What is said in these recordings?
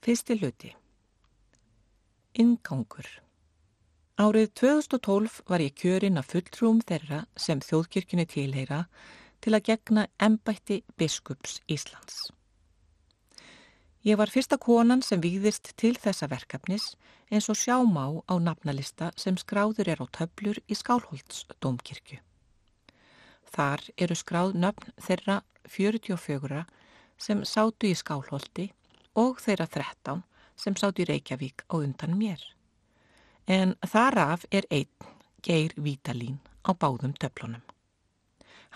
Fyrsti hluti. Ingangur. Árið 2012 var ég kjörinn að fulltrúum þeirra sem þjóðkirkjunni tilheyra til að gegna embætti biskups Íslands. Ég var fyrsta konan sem výðist til þessa verkefnis eins og sjámá á nafnalista sem skráður er á töflur í Skálholts domkirkju. Þar eru skráð nöfn þeirra 44 sem sátu í Skálholti og þeirra 13 sem sátu í Reykjavík á undan mér. En þaraf er einn geir Vítalín á báðum töflunum.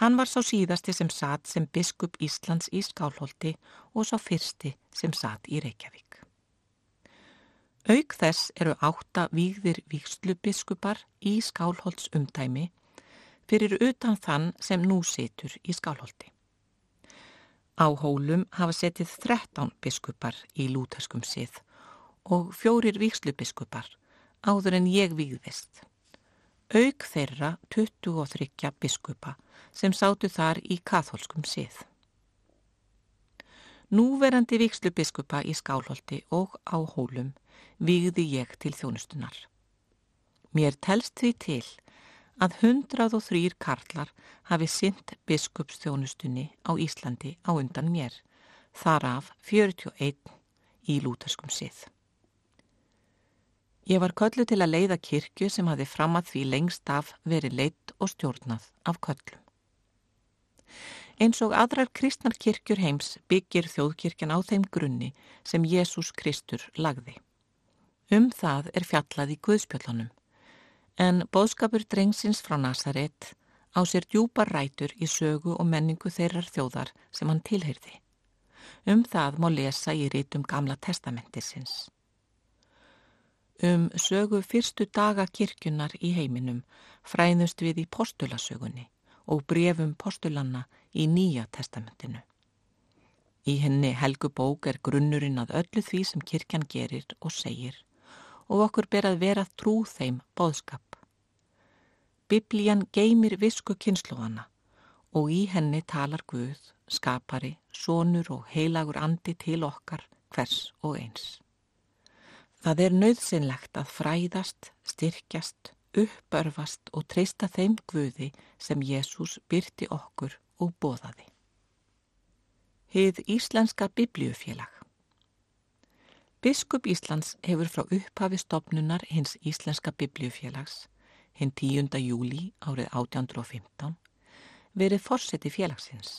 Hann var sá síðasti sem satt sem biskup Íslands í Skálholti og sá fyrsti sem satt í Reykjavík. Auk þess eru átta výðir vikslubbiskupar í Skálholts umdæmi fyrir utan þann sem nú situr í Skálholti. Á hólum hafa setið 13 biskupar í lúterskum sið og fjórir vikslubbiskupar áður en ég výðist. Auk þeirra 23 biskupa sem sátu þar í katholskum sið. Núverandi vikslu biskupa í Skálholti og á hólum vigði ég til þjónustunar. Mér telst því til að 103 karlar hafi synt biskupsþjónustunni á Íslandi á undan mér, þar af 41 í lúterskum sið. Ég var köllu til að leiða kirkju sem hafi fram að því lengst af verið leitt og stjórnað af köllum. Eins og aðrar kristnar kirkjur heims byggir þjóðkirkjan á þeim grunni sem Jésús Kristur lagði. Um það er fjallað í Guðspjöllunum, en bóðskapur drengsins frá Nazaret á sér djúpar rætur í sögu og menningu þeirrar þjóðar sem hann tilheyrði. Um það má lesa í rítum Gamla testamentisins. Um sögu fyrstu daga kirkjunar í heiminum fræðust við í postulasögunni og brefum postulanna í Nýja testamentinu. Í henni helgu bók er grunnurinn að öllu því sem kirkjan gerir og segir og okkur ber að vera trú þeim bóðskap. Biblían geymir visku kynsluðana og í henni talar Guð, skapari, sonur og heilagur andi til okkar hvers og eins. Það er nöðsynlegt að fræðast, styrkjast, uppörfast og treysta þeim Guði sem Jésús byrti okkur og bóðaði. Hið Íslenska Bibliufélag Biskup Íslands hefur frá upphafi stopnunar hins Íslenska Bibliufélags hinn 10. júli árið 1815 verið fórseti félagsins.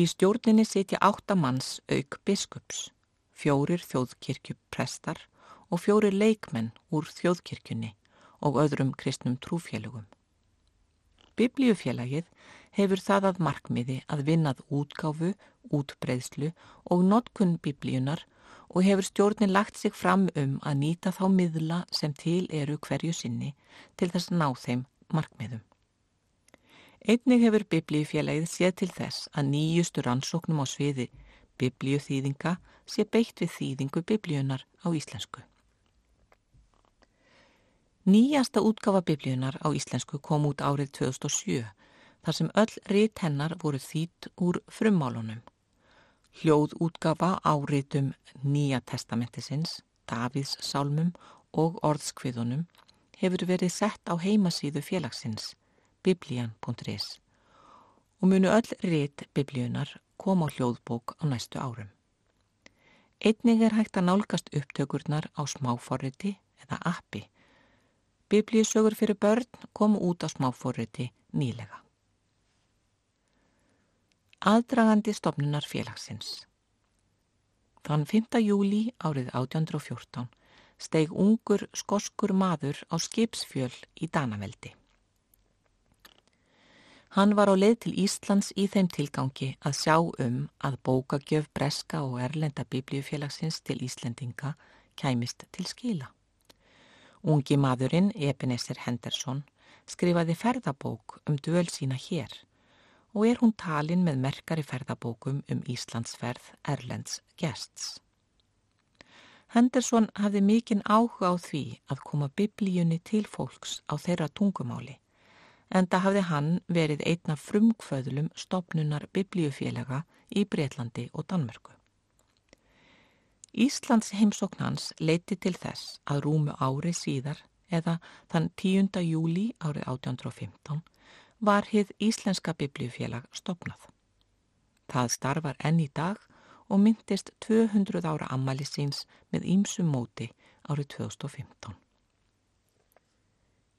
Í stjórninni sitja áttamanns auk biskups, fjórir þjóðkirkjuprestar og fjórir leikmenn úr þjóðkirkjunni og öðrum kristnum trúfélögum. Bibliufélagið hefur það að markmiði að vinnað útgáfu, útbreyðslu og notkun biblíunar og hefur stjórnin lagt sig fram um að nýta þá miðla sem til eru hverju sinni til þess að ná þeim markmiðum. Einnig hefur biblíufélagið séð til þess að nýjustur ansóknum á sviði biblíuþýðinga sé beitt við þýðingu biblíunar á íslensku. Nýjasta útgafa biblíunar á íslensku kom út árið 2007 þar sem öll rít hennar voru þýtt úr frummálunum. Hljóð útgafa áriðum Nýja testamentisins, Davíðs sálmum og orðskviðunum hefur verið sett á heimasíðu félagsins biblían.is og munu öll rít biblíunar koma á hljóðbók á næstu árum. Einning er hægt að nálgast upptökurnar á smáforriti eða appi Biblíusögur fyrir börn kom út á smáfóriti nýlega. Aðdragandi stopnunar félagsins Þann 5. júli árið 1814 steg ungur skoskur maður á skipsfjöl í Danaveldi. Hann var á leið til Íslands í þeim tilgangi að sjá um að bókagjöf breska og erlenda biblíufélagsins til Íslendinga kæmist til skila. Ungi maðurinn, Ebenezer Henderson, skrifaði ferðabók um döl sína hér og er hún talin með merkari ferðabókum um Íslandsferð Erlends gests. Henderson hafði mikinn áhuga á því að koma biblíunni til fólks á þeirra tungumáli en það hafði hann verið einna frumkvöðlum stopnunar biblíufélaga í Breitlandi og Danmörku. Íslands heimsóknans leiti til þess að rúmu ári síðar eða þann 10. júli árið 1815 var hið Íslenska biblíufélag stopnað. Það starfar enn í dag og myndist 200 ára ammali síns með ímsum móti árið 2015.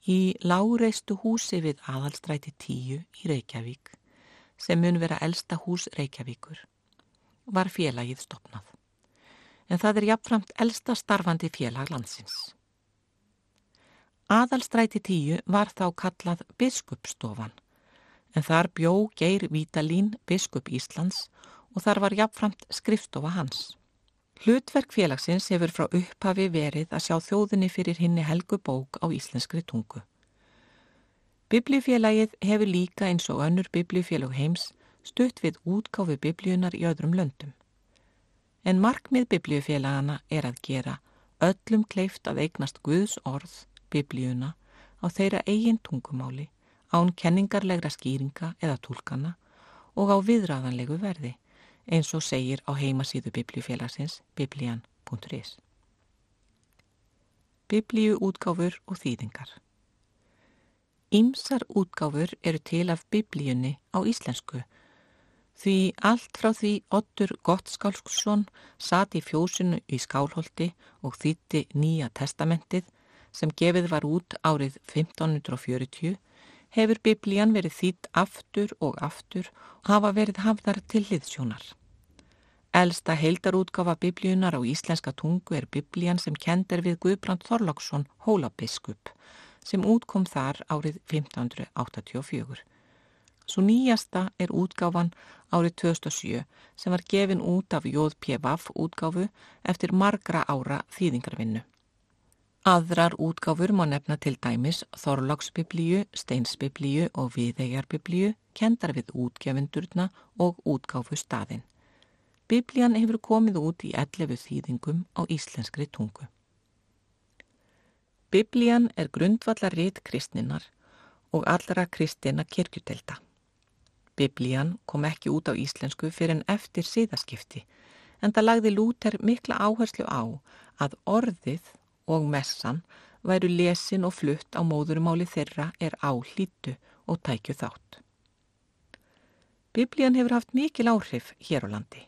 Í láreistu húsi við aðalstræti 10 í Reykjavík, sem mun vera elsta hús Reykjavíkur, var félagið stopnað. En það er jafnframt elsta starfandi félag landsins. Aðalstræti 10 var þá kallað biskupstofan, en þar bjó Geir Vítalín, biskup Íslands, og þar var jafnframt skrifstofa hans. Hlutverk félagsins hefur frá upphafi verið að sjá þjóðinni fyrir hinni helgu bók á íslenskri tungu. Biblífélagið hefur líka eins og önnur biblífélag heims stutt við útkáfi biblíunar í öðrum löndum. En markmið biblíufélagana er að gera öllum kleift að eignast Guðs orð, biblíuna, á þeirra eigin tungumáli, án kenningarlegra skýringa eða tólkana og á viðræðanlegu verði eins og segir á heimasíðu biblíufélagsins biblían.is. Biblíu útgáfur og þýðingar Ímsar útgáfur eru til af biblíunni á íslensku því allt frá því Ottur Gottskálsson satt í fjósinu í Skálholti og þýtti Nýja testamentið sem gefið var út árið 1540 hefur biblían verið þýtt aftur og aftur og hafa verið hafðar til liðsjónar. Elsta heildarútgafa biblíunar á íslenska tungu er biblían sem kender við Guðbrand Þorláksson, hólabiskup, sem útkom þar árið 1584. Svo nýjasta er útgáfan árið 2007 sem var gefin út af Jóð.pvaf útgáfu eftir margra ára þýðingarvinnu. Aðrar útgáfur má nefna til dæmis Þorláksbiblíu, Steinsbiblíu og Viðeigjarbiblíu, kendar við útgefendurna og útgáfu staðinn. Biblían hefur komið út í 11 þýðingum á íslenskri tungu. Biblían er grundvallar rít kristninar og allra kristina kirkjutelta. Biblían kom ekki út á íslensku fyrir en eftir síðaskipti en það lagði Lúter mikla áherslu á að orðið og messan væru lesin og flutt á móðurumáli þeirra er áhlítu og tækju þátt. Biblían hefur haft mikil áhrif hér á landi.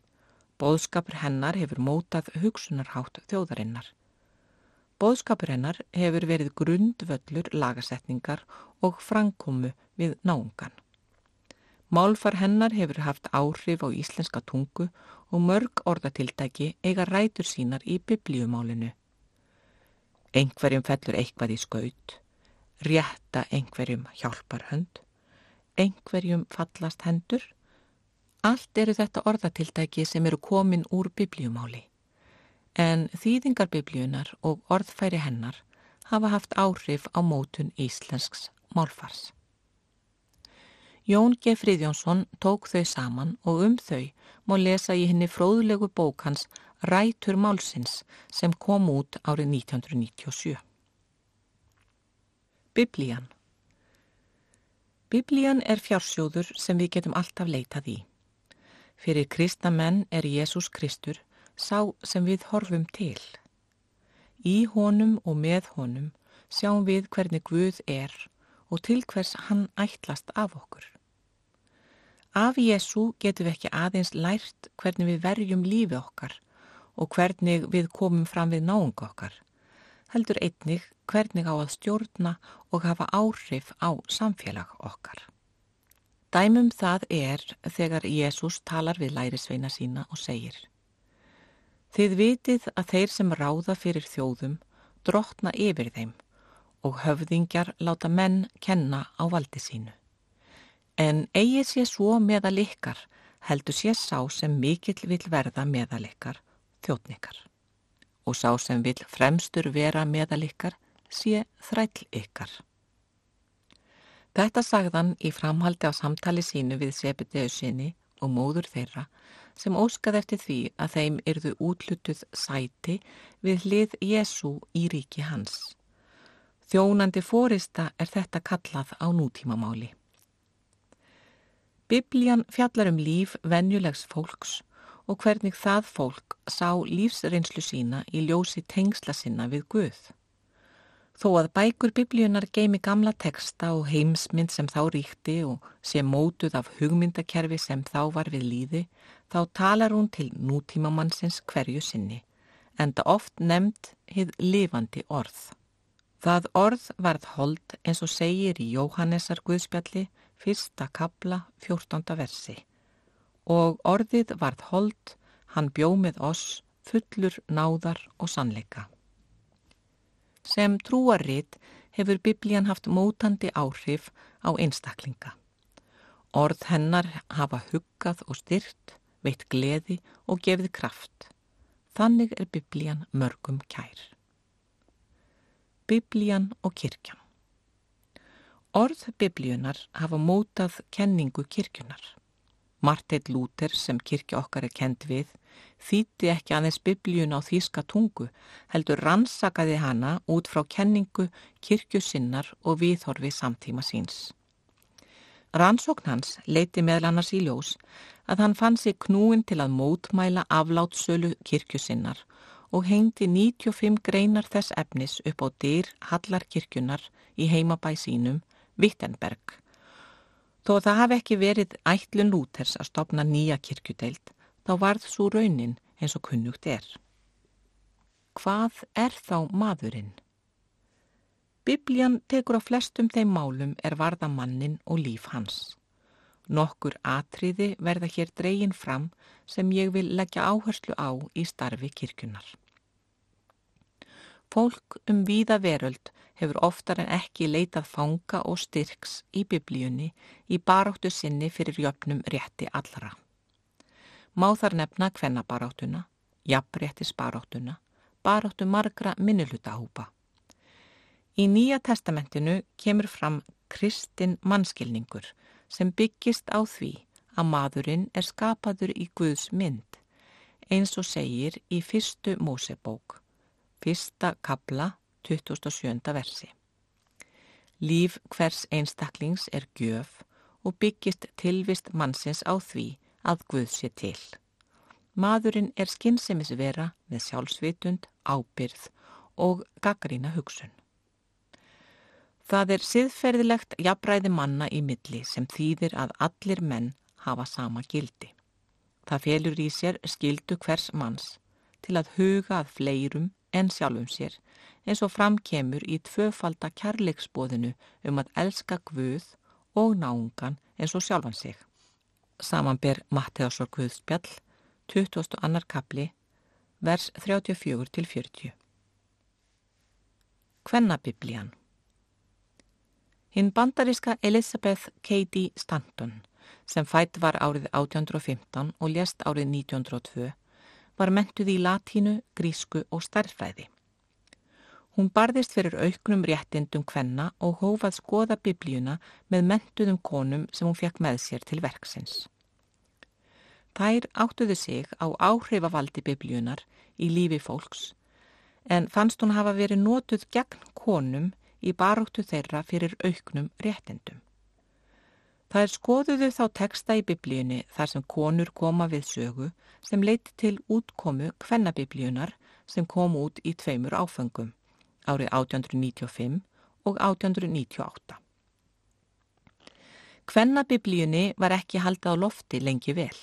Bóðskapur hennar hefur mótað hugsunarhátt þjóðarinnar. Bóðskapur hennar hefur verið grundvöllur lagasetningar og frankomu við náungan. Málfar hennar hefur haft áhrif á íslenska tungu og mörg orðatiltæki eiga rætur sínar í biblíumálinu. Engverjum fellur eitthvað í skaut, rétta engverjum hjálpar hönd, engverjum fallast hendur. Allt eru þetta orðatildæki sem eru komin úr biblíumáli. En þýðingar biblíunar og orðfæri hennar hafa haft áhrif á mótun íslensks málfars. Jón G. Fríðjónsson tók þau saman og um þau má lesa í henni fróðlegu bók hans Rætur málsins sem kom út árið 1997. Biblían Biblían er fjársjóður sem við getum alltaf leitað í. Fyrir kristna menn er Jésús Kristur sá sem við horfum til. Í honum og með honum sjáum við hvernig Guð er og til hvers hann ætlast af okkur. Af Jésu getum við ekki aðeins lært hvernig við verjum lífi okkar og hvernig við komum fram við náunga okkar, heldur einnig hvernig á að stjórna og hafa áhrif á samfélag okkar. Dæmum það er þegar Jésús talar við lærisveina sína og segir Þið vitið að þeir sem ráða fyrir þjóðum drotna yfir þeim og höfðingjar láta menn kenna á valdi sínu. En eigi sé svo meðal ykkar heldur sé sá sem mikill vil verða meðal ykkar þjóttnikar og sá sem vil fremstur vera meðal ykkar sé þræll ykkar. Þetta sagðan í framhaldi á samtali sínu við Sebedeu sinni og móður þeirra sem óskað eftir því að þeim yrðu útlutuð sæti við hlið Jésu í ríki hans. Þjónandi fórista er þetta kallað á nútímamáli. Biblían fjallar um líf venjulegs fólks og hvernig það fólk sá lífsreynslu sína í ljósi tengsla sinna við Guð. Þó að bækur biblíunar geimi gamla teksta og heimsmynd sem þá ríkti og sé mótuð af hugmyndakerfi sem þá var við líði, þá talar hún til nútímamannsins hverju sinni, en það oft nefnd hið lifandi orð. Það orð varð hold eins og segir í Jóhannesar Guðspjalli, fyrsta kabla, fjórtonda versi. Og orðið varð hold, hann bjóð með oss, fullur náðar og sannleika. Sem trúaritt hefur biblían haft mótandi áhrif á einstaklinga. Orð hennar hafa huggað og styrt, veitt gleði og gefið kraft. Þannig er biblían mörgum kær. Biblían og kirkjan Orð biblíunar hafa mótað kenningu kirkjunar. Marteit Lúter sem kirkja okkar er kend við þýtti ekki aðeins biblíun á þýska tungu heldur rannsakaði hana út frá kenningu kirkjusinnar og viðhorfi samtíma síns. Rannsókn hans leiti meðal annars í ljós að hann fann sig knúin til að mótmæla aflátsölu kirkjusinnar og hengdi 95 greinar þess efnis upp á dyr Hallarkirkjunar í heimabæ sínum, Wittenberg. Þó það hafi ekki verið ætlun Lúthers að stopna nýja kirkjudeild, þá varð svo raunin eins og kunnugt er. Hvað er þá maðurinn? Biblían tekur á flestum þeim málum er varða mannin og líf hans. Nokkur atriði verða hér dreygin fram sem ég vil leggja áherslu á í starfi kirkunar. Fólk um víða veröld hefur oftar en ekki leitað fanga og styrks í biblíunni í baráttu sinni fyrir jöfnum rétti allra. Má þar nefna kvennabaráttuna, jafnréttis baráttuna, baráttu margra minnulutahúpa. Í Nýja testamentinu kemur fram kristin mannskilningur sem byggist á því að maðurinn er skapaður í Guðs mynd, eins og segir í fyrstu Mósebók, fyrsta kabla, 27. versi. Líf hvers einstaklings er gjöf og byggist tilvist mannsins á því að Guð sé til. Maðurinn er skynnsemis vera með sjálfsvitund, ábyrð og gaggrína hugsun. Það er siðferðilegt jafnræði manna í milli sem þýðir að allir menn hafa sama gildi. Það felur í sér skildu hvers manns til að huga að fleirum en sjálfum sér eins og framkemur í tvöfalda kærleiksbóðinu um að elska Guð og náungan eins og sjálfan sig. Samanber Matteásor Guðspjall, 22. kapli, vers 34-40. Kvennabiblían Hinn bandaríska Elizabeth Cady Stanton, sem fætt var árið 1815 og lést árið 1902, var mentuð í latínu, grísku og starfræði. Hún barðist fyrir auknum réttindum kvenna og hófað skoða biblíuna með mentuðum konum sem hún fekk með sér til verksins. Þær áttuðu sig á áhrifavaldi biblíunar í lífi fólks en fannst hún hafa verið nótuð gegn konum í baróttu þeirra fyrir auknum réttindum. Það er skoðuðu þá teksta í biblíunni þar sem konur koma við sögu sem leiti til útkomu kvennabiblíunar sem kom út í tveimur áfengum árið 1895 og 1898. Kvennabiblíunni var ekki haldið á lofti lengi vel,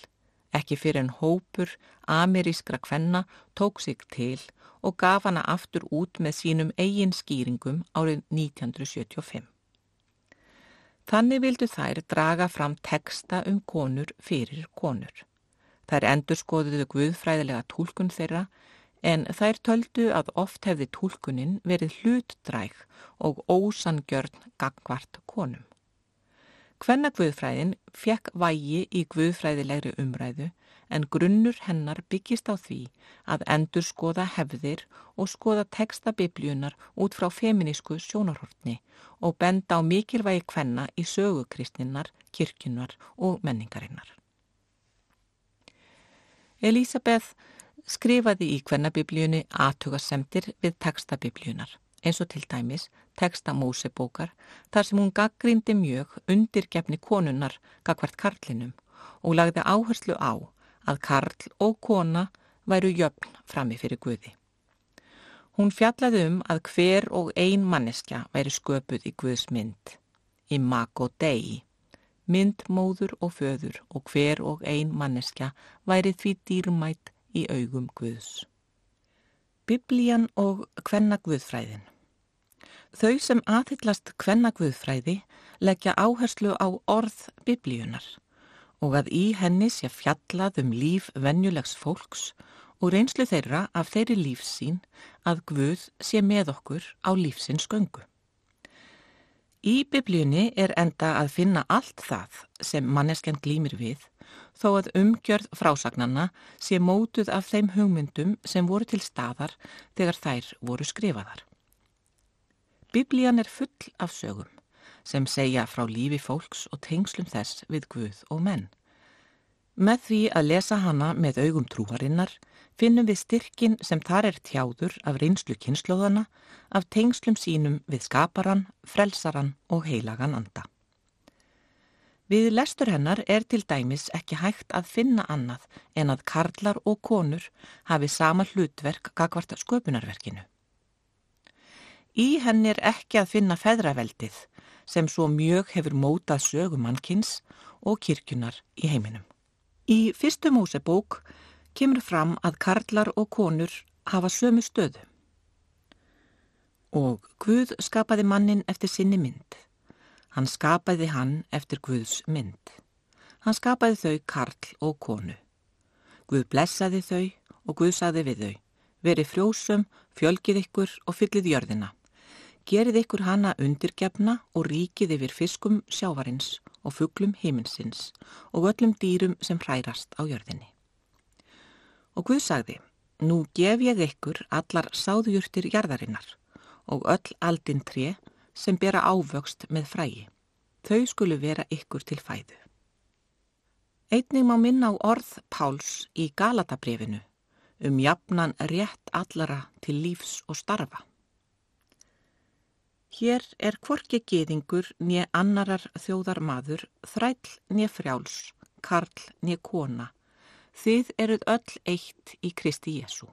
ekki fyrir en hópur amerískra kvenna tók sig til og gaf hana aftur út með sínum eigin skýringum árið 1975. Þannig vildu þær draga fram teksta um konur fyrir konur. Þær endur skoðuðu guðfræðilega tólkun þeirra en þær töldu að oft hefði tólkunin verið hlutdræg og ósangjörn gangvart konum. Hvenna guðfræðin fekk vægi í guðfræðilegri umræðu en grunnur hennar byggist á því að endur skoða hefðir og skoða texta biblíunar út frá feminísku sjónarhortni og benda á mikilvægi kvenna í sögukristinnar, kirkjunar og menningarinnar. Elisabeth skrifaði í kvennabiblíunni aðtugasemtir við texta biblíunar, eins og til dæmis texta Mósebókar, þar sem hún gaggrindi mjög undirgefni konunnar gagvart karlinum og lagði áherslu á að Karl og kona væru jöfn frammi fyrir Guði. Hún fjallaði um að hver og ein manneskja væri sköpuð í Guðs mynd, í mag og degi, mynd, móður og föður og hver og ein manneskja væri því dýrmætt í augum Guðs. Biblían og hvenna Guðfræðin Þau sem aðhyllast hvenna Guðfræði leggja áherslu á orð Biblíunar og að í henni sé fjallað um líf venjulegs fólks og reynslu þeirra af þeirri lífsín að Guð sé með okkur á lífsins göngu. Í biblíunni er enda að finna allt það sem manneskjan glýmir við þó að umgjörð frásagnanna sé mótuð af þeim hugmyndum sem voru til staðar þegar þær voru skrifaðar. Biblían er full af sögum sem segja frá lífi fólks og tengslum þess við Guð og menn. Með því að lesa hana með augum trúarinnar finnum við styrkin sem þar er tjáður af reynslu kynnslóðana, af tengslum sínum við skaparan, frelsaran og heilagan anda. Við lestur hennar er til dæmis ekki hægt að finna annað en að karlar og konur hafi sama hlutverk gagvart sköpunarverkinu. Í henni er ekki að finna feðraveldið sem svo mjög hefur mótað sögumannkins og kirkjunar í heiminum. Í fyrstu Mósebók kemur fram að karlar og konur hafa sömu stöðu. Og Guð skapaði mannin eftir sinni mynd. Hann skapaði hann eftir Guðs mynd. Hann skapaði þau karl og konu. Guð blessaði þau og Guð saði við þau. Verið frjósum, fjölgið ykkur og fyllið jörðina. Gerið ykkur hana undirgefna og ríkið yfir fiskum sjávarins og fugglum heiminsins og öllum dýrum sem hrærast á jörðinni. Og Guð sagði, nú gef ég ykkur allar sáðjúrtir jarðarinnar og öll aldin tré sem bera ávöxt með frægi. Þau skulu vera ykkur til fæðu. Einning má minna á orð Páls í Galatabrefinu um jafnan rétt allara til lífs og starfa. Hér er kvorki geðingur nýja annarar þjóðar maður, þræll nýja frjáls, karl nýja kona, Þið eruð öll eitt í Kristi Jésu.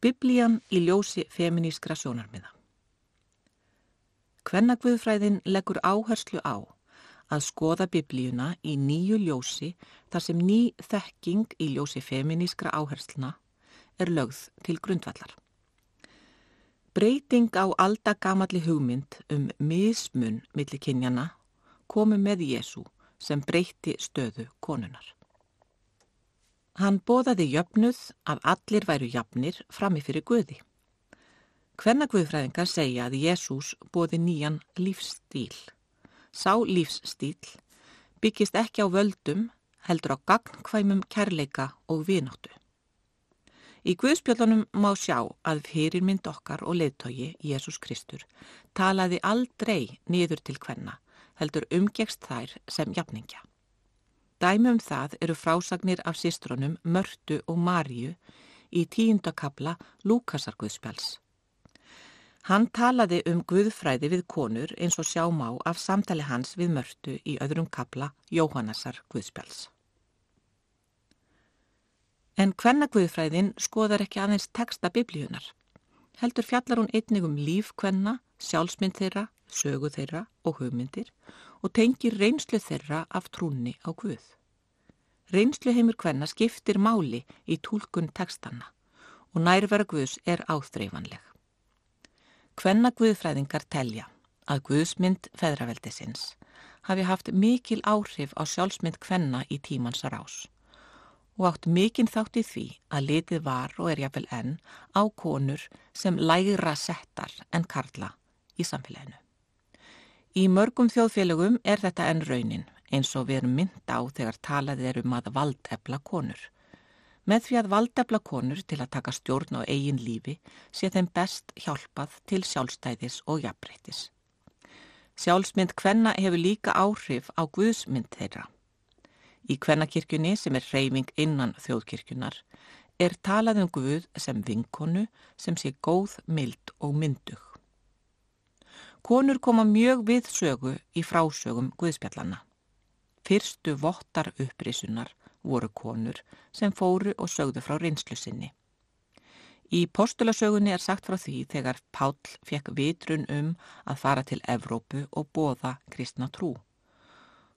Biblían í ljósi feminískra sjónarmiða Kvennagvöðfræðin leggur áherslu á að skoða biblíuna í nýju ljósi þar sem ný þekking í ljósi feminískra áhersluna er lögð til grundvallar. Breyting á aldagamalli hugmynd um mismun millikinnjana komu með Jésu sem breyti stöðu konunar. Hann bóðaði jöfnuð að allir væru jafnir frammi fyrir Guði. Hvenna Guðfræðingar segja að Jésús bóði nýjan lífsstíl. Sá lífsstíl byggist ekki á völdum, heldur á gagnkvæmum kærleika og vináttu. Í Guðspjölunum má sjá að fyrirmynd okkar og leðtogi, Jésús Kristur, talaði aldrei niður til hvenna heldur umgegst þær sem jafningja. Dæmi um það eru frásagnir af sístrunum Mörtu og Marju í tíundakabla Lúkasarguðspjáls. Hann talaði um guðfræði við konur eins og sjá má af samtali hans við Mörtu í öðrum kabla Jóhannasar guðspjáls. En hvenna guðfræðin skoðar ekki aðeins texta biblíunar. Heldur fjallar hún einnig um líf hvenna, sjálfsmynd þeirra, sögu þeirra og hugmyndir og tengir reynslu þeirra af trúni á Guð. Reynslu heimur hvenna skiptir máli í tólkun tekstanna og nærvera Guðs er áþreifanleg. Hvenna Guðfræðingar telja að Guðsmynd feðraveldisins hafi haft mikil áhrif á sjálfsmynd hvenna í tímans rás og átt mikinn þátt í því að litið var og er jáfnvel enn á konur sem lægra settar en karla í samfélaginu. Í mörgum þjóðfélögum er þetta enn raunin eins og við erum mynda á þegar talað er um að valdefla konur. Með því að valdefla konur til að taka stjórn á eigin lífi sé þeim best hjálpað til sjálfstæðis og jafnbreytis. Sjálfsmynd hvenna hefur líka áhrif á Guðsmynd þeirra. Í hvennakirkjunni sem er reyfing innan þjóðkirkjunar er talað um Guð sem vinkonu sem sé góð, mild og myndug. Konur koma mjög við sögu í frásögum Guðspjallanna. fyrstu vottar upprisunar voru konur sem fóru og sögðu frá reynslu sinni. Í postulasögunni er sagt frá því þegar Páll fekk vitrun um að fara til Evrópu og bóða kristna trú.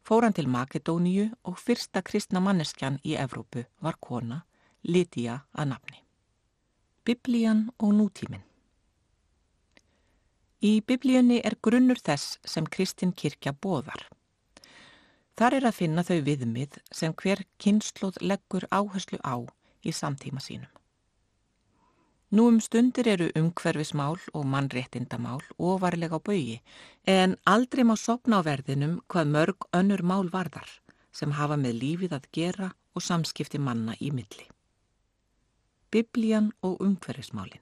Fór hann til Makedóníu og fyrsta kristna manneskjan í Evrópu var kona, Lídia að nafni. Biblían og nútíminn Í biblíunni er grunnur þess sem Kristinn kirkja bóðar. Þar er að finna þau viðmið sem hver kynnslóð leggur áherslu á í samtíma sínum. Nú um stundir eru umhverfismál og mannréttindamál ofarlega á bögi en aldrei má sopna á verðinum hvað mörg önnur mál varðar sem hafa með lífið að gera og samskipti manna í milli. Biblían og umhverfismálin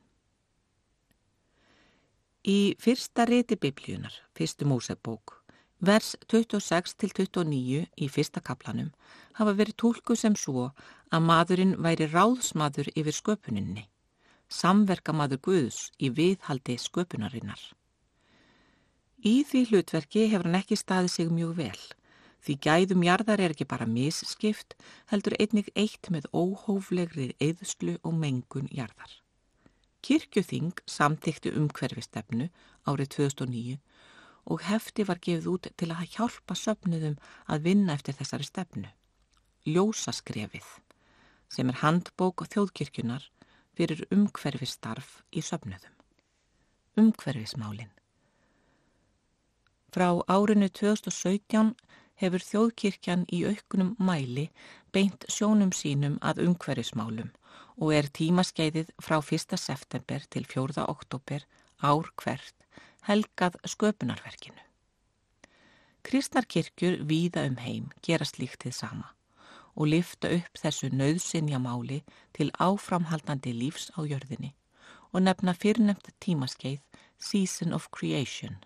Í fyrsta riti biblíunar, fyrstu Mósebók, vers 26-29 í fyrsta kaplanum hafa verið tólku sem svo að maðurinn væri ráðsmaður yfir sköpuninni samverkamaður Guðs í viðhaldi sköpunarinnar. Í því hlutverki hefur hann ekki staðið sig mjög vel, því gæðum jarðar er ekki bara misskipt, heldur einnig eitt með óhóflegri eðslu og mengun jarðar. Kirkjuþing samtíkti umhverfistefnu árið 2009 og hefti var gefið út til að hjálpa söfnuðum að vinna eftir þessari stefnu. Ljósaskrefið, sem er handbók og þjóðkirkjunar fyrir umhverfistarf í söfnuðum. Umhverfismálin Frá árinu 2017 hefur þjóðkirkjan í auknum mæli beint sjónum sínum að umhverfismálum og er tímaskeiðið frá 1. september til 4. oktober ár hvert helgað sköpunarverkinu. Kristnarkirkjur víða um heim gera slíktið sama og lifta upp þessu nöðsinja máli til áframhaldandi lífs á jörðinni og nefna fyrrnemt tímaskeið Season of Creation.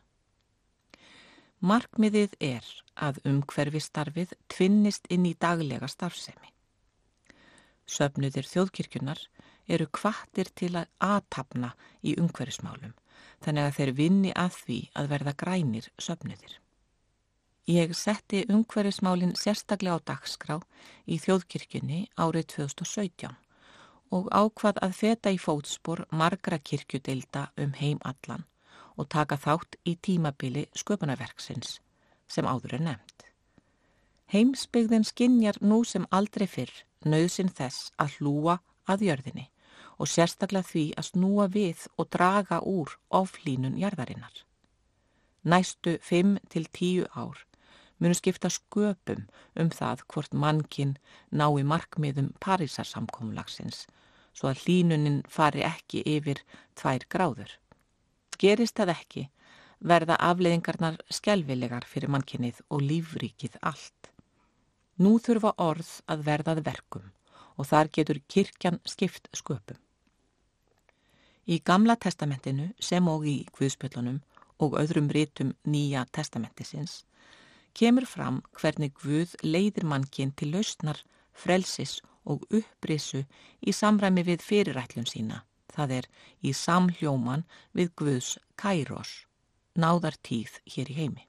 Markmiðið er að umhverfistarfið tvinnist inn í daglega starfsemi. Söfnuðir þjóðkirkjunar eru kvartir til að aðtapna í umhverfismálum þannig að þeir vinni að því að verða grænir söfnuðir. Ég setti umhverfismálinn sérstaklega á dagskrá í þjóðkirkjunni árið 2017 og ákvað að feta í fótspor margra kirkjudeilda um heim allan og taka þátt í tímabili sköpunarverksins sem áður er nefnt. Heimsbyggðin skinjar nú sem aldrei fyrr nöðsin þess að hlúa að jörðinni og sérstaklega því að snúa við og draga úr oflínun jarðarinnar. Næstu 5-10 ár munu skipta sköpum um það hvort mannkinn nái markmiðum Parísarsamkómulagsins svo að hlínunin fari ekki yfir tvær gráður. Gerist það ekki verða afleiðingarnar skjálfilegar fyrir mannkinnið og lífríkið allt. Nú þurfa orð að verðað verkum og þar getur kirkjan skipt sköpum. Í Gamla testamentinu sem og í Guðspjöllunum og öðrum rítum Nýja testamentisins kemur fram hvernig Guð leiðir mannkinn til lausnar, frelsis og upprisu í samræmi við fyrirætlun sína, það er í samhljóman við Guðs kæros, náðar tíð hér í heimi.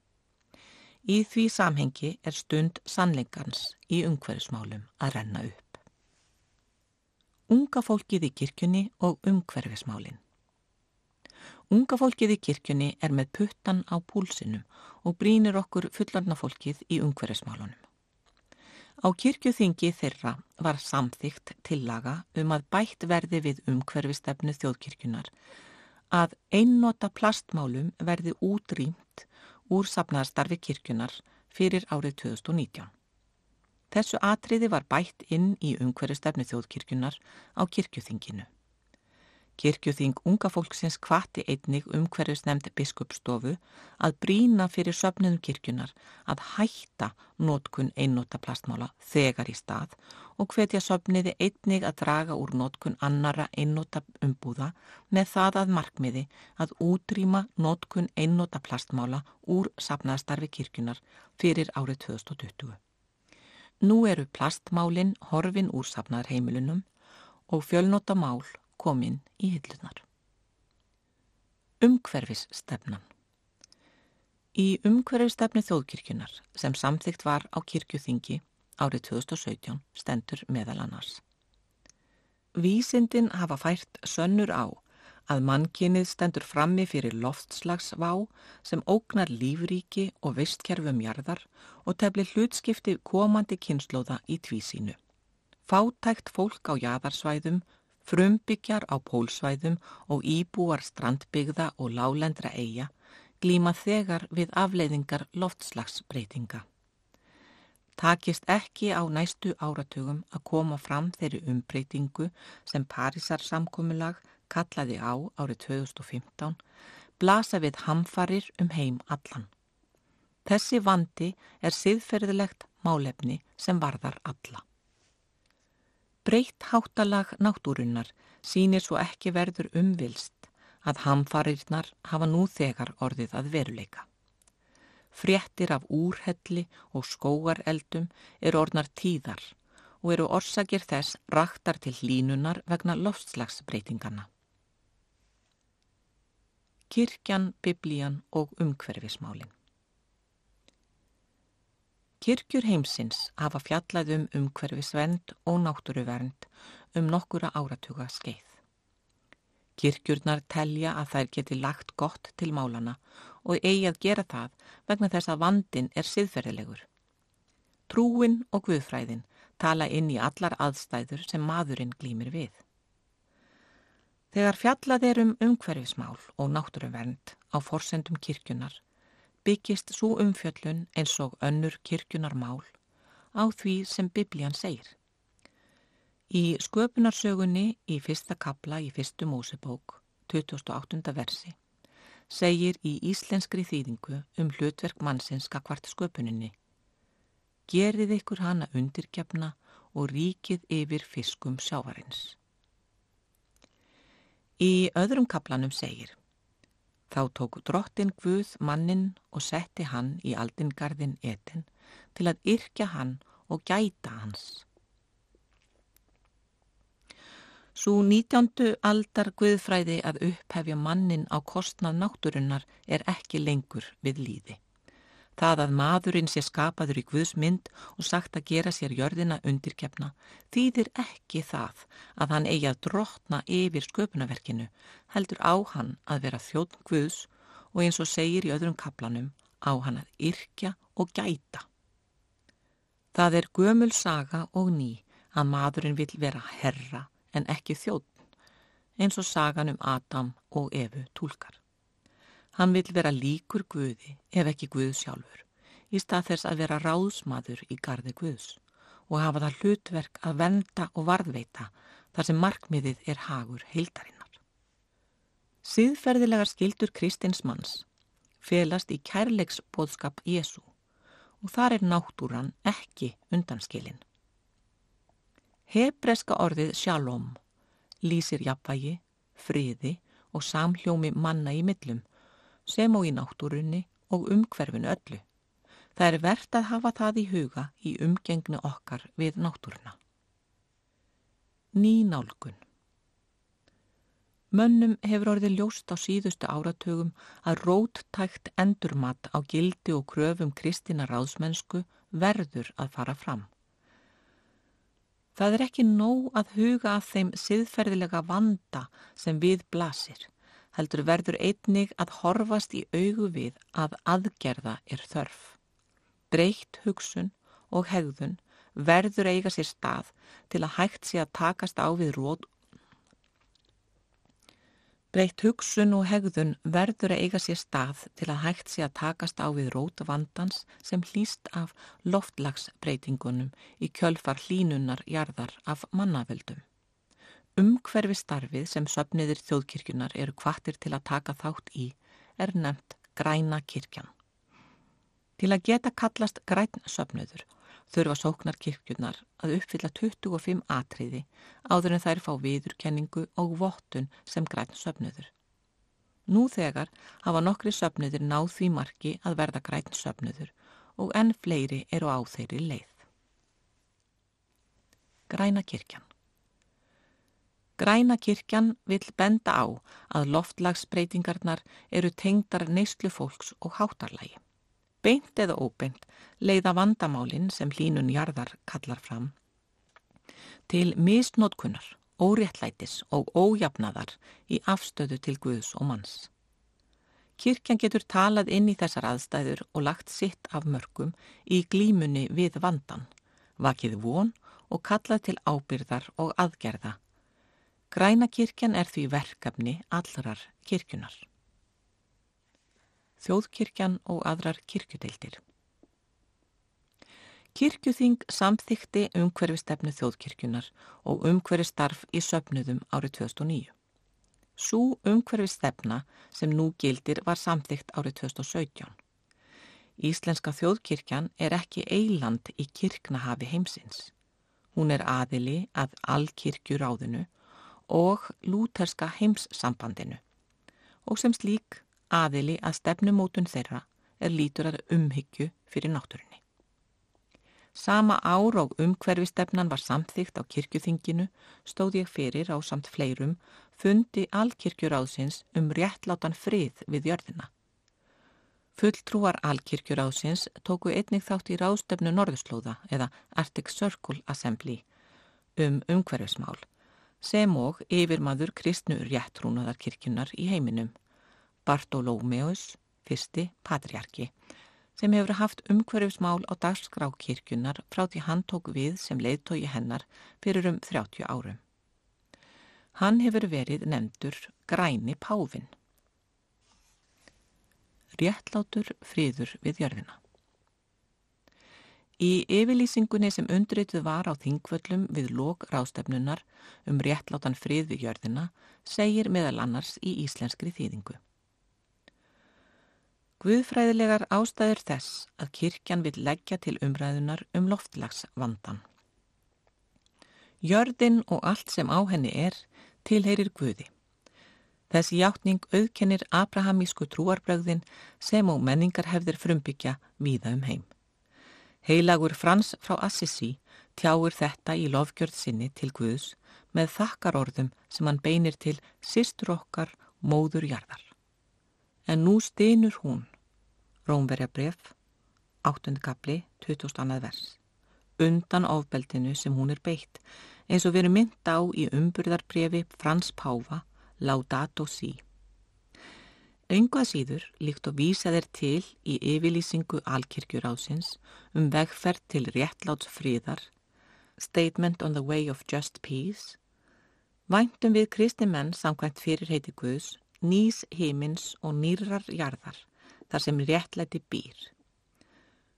Í því samhengi er stund sannleikans í umhverfismálum að renna upp. Unga fólkið í kirkjunni og umhverfismálinn Unga fólkið í kirkjunni er með puttan á púlsinum og brínir okkur fullarna fólkið í ungverðismálunum. Á kirkjuþingi þeirra var samþygt tillaga um að bætt verði við umhverfistefnu þjóðkirkjunar að einnota plastmálum verði útrýmt úr safnaðarstarfi kirkjunar fyrir árið 2019. Þessu atriði var bætt inn í umhverfistefnu þjóðkirkjunar á kirkjuþinginu. Kirkjuþing unga fólksins kvatti einnig umhverjus nefndi biskupstofu að brína fyrir söfnum kirkjunar að hætta nótkun einnóta plastmála þegar í stað og hvetja söfniði einnig að draga úr nótkun annara einnóta umbúða með það að markmiði að útrýma nótkun einnóta plastmála úr safnaðastarfi kirkjunar fyrir árið 2020. Nú eru plastmálinn horfin úr safnaðarheimilunum og fjölnóta mál komin í hillunar. Umhverfis stefnan Í umhverfstefni þjóðkirkjunar sem samþygt var á kirkjuþingi árið 2017 stendur meðal annars. Vísindin hafa fært sönnur á að mannkinnið stendur frammi fyrir loftslagsvá sem ógnar lífríki og vistkerfum jarðar og tefli hlutskipti komandi kynnslóða í tvísínu. Fátækt fólk á jæðarsvæðum, frumbyggjar á pólsvæðum og íbúar strandbyggða og lálendra eiga glíma þegar við afleiðingar loftslagsbreytinga. Takist ekki á næstu áratugum að koma fram þeirri umbreytingu sem Parísar samkominnlag kallaði á árið 2015 blasa við hamfarir um heim allan. Þessi vandi er siðferðilegt málefni sem varðar alla. Breytt háttalag náttúrunnar sínir svo ekki verður umvilst að hamfarirnar hafa nú þegar orðið að veruleika. Fréttir af úrhelli og skóareldum eru orðnar tíðar og eru orsakir þess raktar til línunar vegna lofslagsbreytingana. Kirkjan, biblían og umhverfismálin Kirkjur heimsins hafa fjallað um umhverfisvend og náttúruvernd um nokkura áratuga skeið. Kirkjurnar telja að þær geti lagt gott til málana og eigi að gera það vegna þess að vandin er siðferðilegur. Trúin og guðfræðin tala inn í allar aðstæður sem maðurinn glýmir við. Þegar fjallað er um umhverfismál og náttúruvernd á forsendum kirkjunar byggist svo umfjöllun eins og önnur kirkjunarmál á því sem biblían segir. Í sköpunarsögunni í fyrsta kapla í fyrstu Mósebók, 2008. versi, segir í íslenskri þýðingu um hlutverk mannsinska hvart sköpuninni. Gerið ykkur hana undirkjafna og ríkið yfir fiskum sjávarins. Í öðrum kaplanum segir Þá tók drottin Guð mannin og setti hann í aldingarðin etin til að yrkja hann og gæta hans. Svo nítjándu aldar guðfræði að upphefja mannin á kostnað náttúrunnar er ekki lengur við líði. Það að maðurinn sé skapaður í Guðsmynd og sagt að gera sér jörðina undirkefna þýðir ekki það að hann eigi að drotna yfir sköpunaverkinu, heldur á hann að vera þjóðn Guðs og eins og segir í öðrum kaplanum á hann að yrkja og gæta. Það er gömul saga og ný að maðurinn vil vera herra en ekki þjóðn, eins og sagan um Adam og Evu tólkar. Hann vil vera líkur Guði ef ekki Guð sjálfur, í stað þess að vera ráðsmaður í gardi Guðs og hafa það hlutverk að venda og varðveita þar sem markmiðið er hagur heildarinnar. Siðferðilegar skildur Kristins manns felast í kærleiksbóðskap Jésu og þar er náttúran ekki undanskilin. Hebreska orðið shalom lýsir jafnvægi, friði og samhljómi manna í millum sem og í náttúrunni og umhverfinu öllu. Það er verðt að hafa það í huga í umgengnu okkar við náttúruna. Ný nálgun Mönnum hefur orðið ljóst á síðustu áratögum að róttækt endurmat á gildi og kröfum kristina ráðsmennsku verður að fara fram. Það er ekki nóg að huga að þeim siðferðilega vanda sem við blasir, heldur verður einnig að horfast í augu við að aðgerða er þörf. Dreikt hugsun og hegðun verður eiga sér stað til að hægt sé að takast á við rót Breytt hugsun og hegðun verður eiga sér stað til að hægt sé að takast á við róta vandans sem hlýst af loftlagsbreytingunum í kjölfar hlínunnar jarðar af mannaveldum. Umhverfi starfið sem söpniðir þjóðkirkjunar eru kvartir til að taka þátt í er nefnt græna kirkjan. Til að geta kallast græn söpniður þurfa sóknar kirkjurnar að uppfylla 25 atriði áður en þær fá viðurkenningu og vottun sem græn söpnöður. Nú þegar hafa nokkri söpnöður náð því marki að verða græn söpnöður og enn fleiri eru á þeirri leið. Græna kirkjan Græna kirkjan vil benda á að loftlagsbreytingarnar eru tengdar neyslu fólks og hátarlægi. beint eða óbeint leiða vandamálinn sem hlínun jarðar kallar fram til misnótkunnar, óréttlætis og ójafnaðar í afstöðu til Guðs og manns. Kirkjan getur talað inn í þessar aðstæður og lagt sitt af mörgum í glímunni við vandan, vakið von og kallað til ábyrðar og aðgerða. Græna kirkjan er því verkefni allrar kirkjunar. Þjóðkirkjan og aðrar kirkjudeildir Kirkjuþing samþykti umhverfistefnu þjóðkirkjunar og umhverfistarf í söpnuðum árið 2009. Sú umhverfistefna sem nú gildir var samþygt árið 2017. Íslenska þjóðkirkjan er ekki eiland í kirknahafi heimsins. Hún er aðili að allkirkjuráðinu og lúterska heimssambandinu og sem slík aðili að stefnumótun þeirra er lítur að umhyggju fyrir náttúrunni. Sama ár og umhverfistefnan var samþygt á kirkjuþinginu stóð ég fyrir á samt fleirum fundi alkirkjuráðsins um réttlátan frið við jörðina. Fulltrúar alkirkjuráðsins tóku einnig þátt í ráðstöfnu Norðurslóða eða Arctic Circle Assembly um umhverfismál sem og yfirmaður kristnu réttrúnaðarkirkjunar í heiminum Bartolómeus, fyrsti patriarki sem hefur haft umhverfismál á dagskrá kirkjunar frá því hann tók við sem leiðtói hennar fyrir um 30 árum. Hann hefur verið nefndur græni pávin. Réttlátur friður við jörðina. Í yfirlýsingunni sem undrituð var á þingvöllum við lók rástefnunar um réttlátan frið við jörðina segir meðal annars í íslenskri þýðingu. Guðfræðilegar ástæður þess að kirkjan vil leggja til umræðunar um loftlagsvandan. Jörðin og allt sem á henni er tilheyrir Guði. Þessi hjáttning auðkennir abrahamísku trúarbröðin sem og menningar hefðir frumbyggja víða um heim. Heilagur Frans frá Assisi tjáur þetta í lofgjörð sinni til Guðs með þakkarorðum sem hann beinir til sístur okkar móður jarðar. En nú steinur hún Rómverja bref, 8. kapli, 2000. vers. Undan ofbeldinu sem hún er beitt, eins og veru mynd á í umburðarbrefi Frans Páfa, Laudato Si. Engvað síður líkt og vísa þeir til í yfirlýsingu alkirkjurásins um vegferð til réttláts fríðar, Statement on the Way of Just Peace, væntum við kristi menn samkvæmt fyrir heiti Guðs, nýs heimins og nýrar jarðar, þar sem réttlæti býr.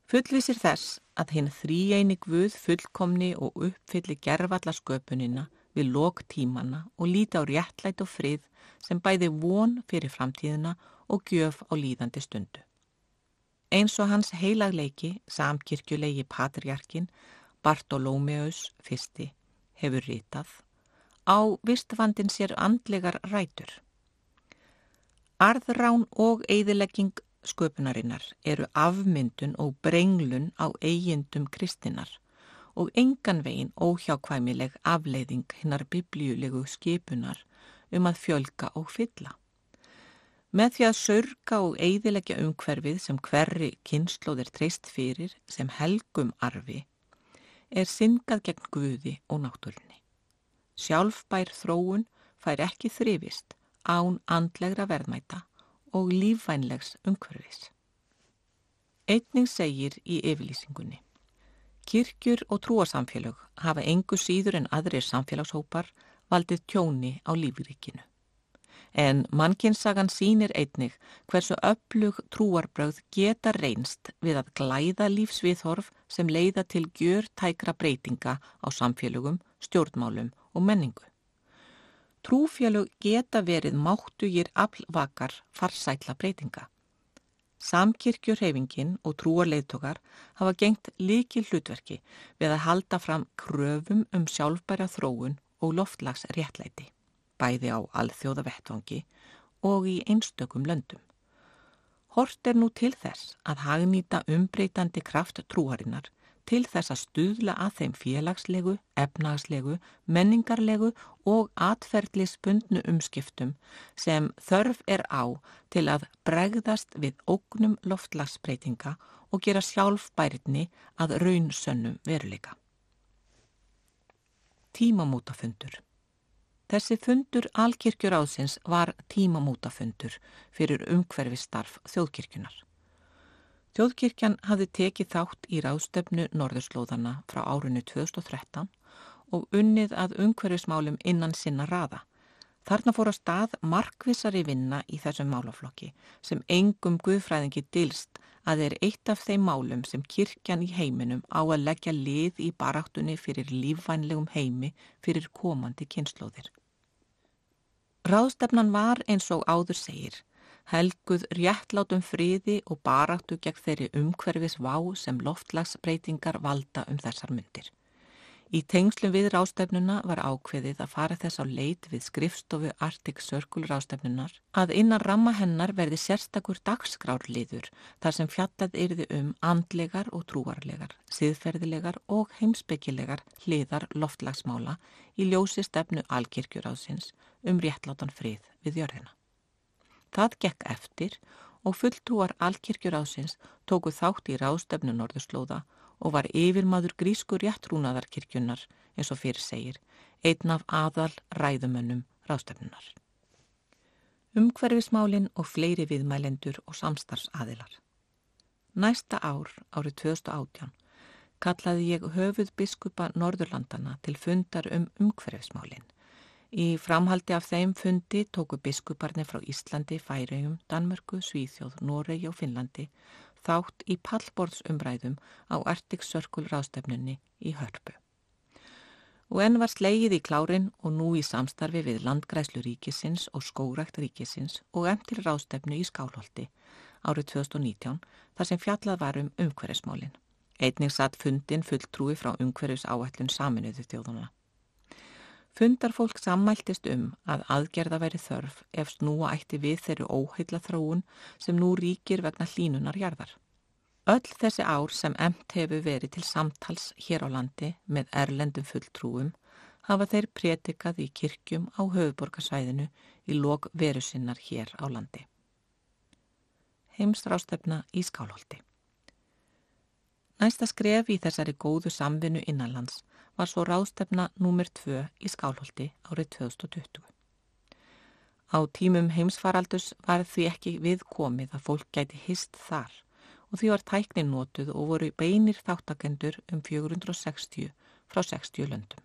Fullvisir þess að hinn þrýjæni guð fullkomni og uppfylli gerfalla sköpunina við lok tímanna og líti á réttlæti og frið sem bæði von fyrir framtíðina og gjöf á líðandi stundu. Eins og hans heilagleiki, samkirkjulegi patriarkin, Bartolómeus fyrsti, hefur ritað, á vistfandin sér andlegar rætur. Arðrán og eigðilegging sköpunarinnar eru afmyndun og brenglun á eigindum kristinnar og engan veginn óhjákvæmileg afleiðing hinnar biblíulegu skipunar um að fjölga og fylla. Með því að sörga og eigðilegja umhverfið sem hverri kynnslóðir treyst fyrir sem helgum arfi er syngað gegn Guði og náttúrunni. Sjálfbær þróun fær ekki þrifist án andlegra verðmæta og lífvænlegs umhverfis. Einning segir í yfirlýsingunni. Kirkjur og trúarsamfélög hafa engu síður en aðrir samfélagshópar valdið tjóni á lífrikinu. En mannkinsagan sínir einnig hversu öflug trúarbröð geta reynst við að glæða lífsviðhorf sem leiða til gjör tækra breytinga á samfélögum, stjórnmálum og menningu. Trúfjölug geta verið máttugir aflvakar farsætla breytinga. Samkirkjurhefingin og trúarleitókar hafa gengt líki hlutverki við að halda fram kröfum um sjálfbæra þróun og loftlags réttlæti, bæði á alþjóða vettvangi og í einstökum löndum. Hort er nú til þess að hagnýta umbreytandi kraft trúarinnar til þess að stuðla að þeim félagslegu, efnagslegu, menningarlegu og atferðlisbundnu umskiptum sem þörf er á til að bregðast við ógnum loftlagsbreytinga og gera sjálfbæritni að raunsönnum veruleika. Tímamótafundur Þessi fundur alkirkjur ásins var tímamótafundur fyrir umhverfi starf þjóðkirkjunar. Þjóðkirkjan hafði tekið þátt í ráðstöfnu Norðurslóðana frá árunni 2013 og unnið að umhverfismálum innan sinna raða. Þarna fór að stað markvisari vinna í þessum málaflokki sem engum guðfræðingi dilst að er eitt af þeim málum sem kirkjan í heiminum á að leggja lið í baráttunni fyrir lífvænlegum heimi fyrir komandi kynnslóðir. Ráðstefnan var eins og áður segir, helguð réttlátum friði og baráttu gegn þeirri umhverfis vá sem loftlagsbreytingar valda um þessar myndir. Í tengslum við rástefnuna var ákveðið að fara þess á leit við skrifstofu Arctic Circle rástefnunar að innan ramma hennar verði sérstakur dagskrárliður þar sem fjallað yrði um andlegar og trúarlegar, siðferðilegar og heimsbyggilegar hliðar loftlagsmála í ljósi stefnu alkirkjuráðsins um réttlátan frið við jörðina. Það gekk eftir og fulltrúar alkirkjuráðsins tóku þátt í rástefnu Norðurslóða og var yfirmaður grísku réttrúnaðarkirkjunar eins og fyrir segir, einn af aðal ræðumönnum rástefnunar. Umhverfismálinn og fleiri viðmælendur og samstarfsaðilar. Næsta ár, árið 2018, kallaði ég höfuð biskupa Norðurlandana til fundar um umhverfismálinn. Í framhaldi af þeim fundi tóku biskuparnir frá Íslandi, Færiðum, Danmörku, Svíþjóð, Noregi og Finnlandi þátt í pallborðsumræðum á Circle rástefnunni í Hörpu. Og enn var slegið í klárin og nú í samstarfi við Landgræslu ríkisins og Skórækt ríkisins og enn til rástefnu í Skálholti árið 2019 þar sem fjallað var um umhverfismálinn. Einning satt fundin fulltrúi frá umhverfis áætlun saminuðu þjóðuna. Fundarfólk sammæltist um að aðgerða væri þörf ef snúa ætti við þeirri óheila þróun sem nú ríkir vegna hlínunar jarðar. Öll þessi ár sem emt hefur verið til samtals hér á landi með erlendum fulltrúum hafa þeir prétikað í kirkjum á höfuborgarsvæðinu í lok veru sinnar hér á landi. Heimstrástefna í Skálholti Næsta skref í þessari góðu samvinnu innanlands var svo ráðstefna nr. 2 í Skálholti árið 2020. Á tímum heimsfaraldus var því ekki viðkomið að fólk gæti hist þar og því var tæknin notuð og voru beinir þáttakendur um 460 frá 60 löndum.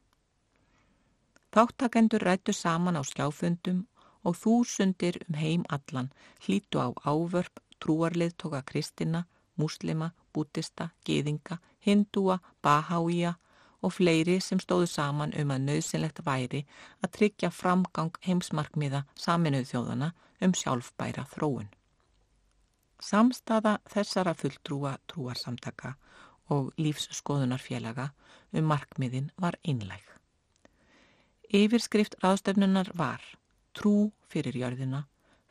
Þáttakendur rættu saman á skjáfundum og þúsundir um heim allan hlítu á ávörp, trúarlið tóka kristina, muslima, bútista, geðinga, hindúa, bahája, og fleiri sem stóðu saman um að nöðsynlegt væri að tryggja framgang heimsmarkmiða saminuð þjóðana um sjálfbæra þróun. Samstaða þessara fulltrúa trúarsamtaka og lífsskoðunarfélaga um markmiðin var einleg. Yfirskrift ráðstöfnunar var trú fyrir jörðina,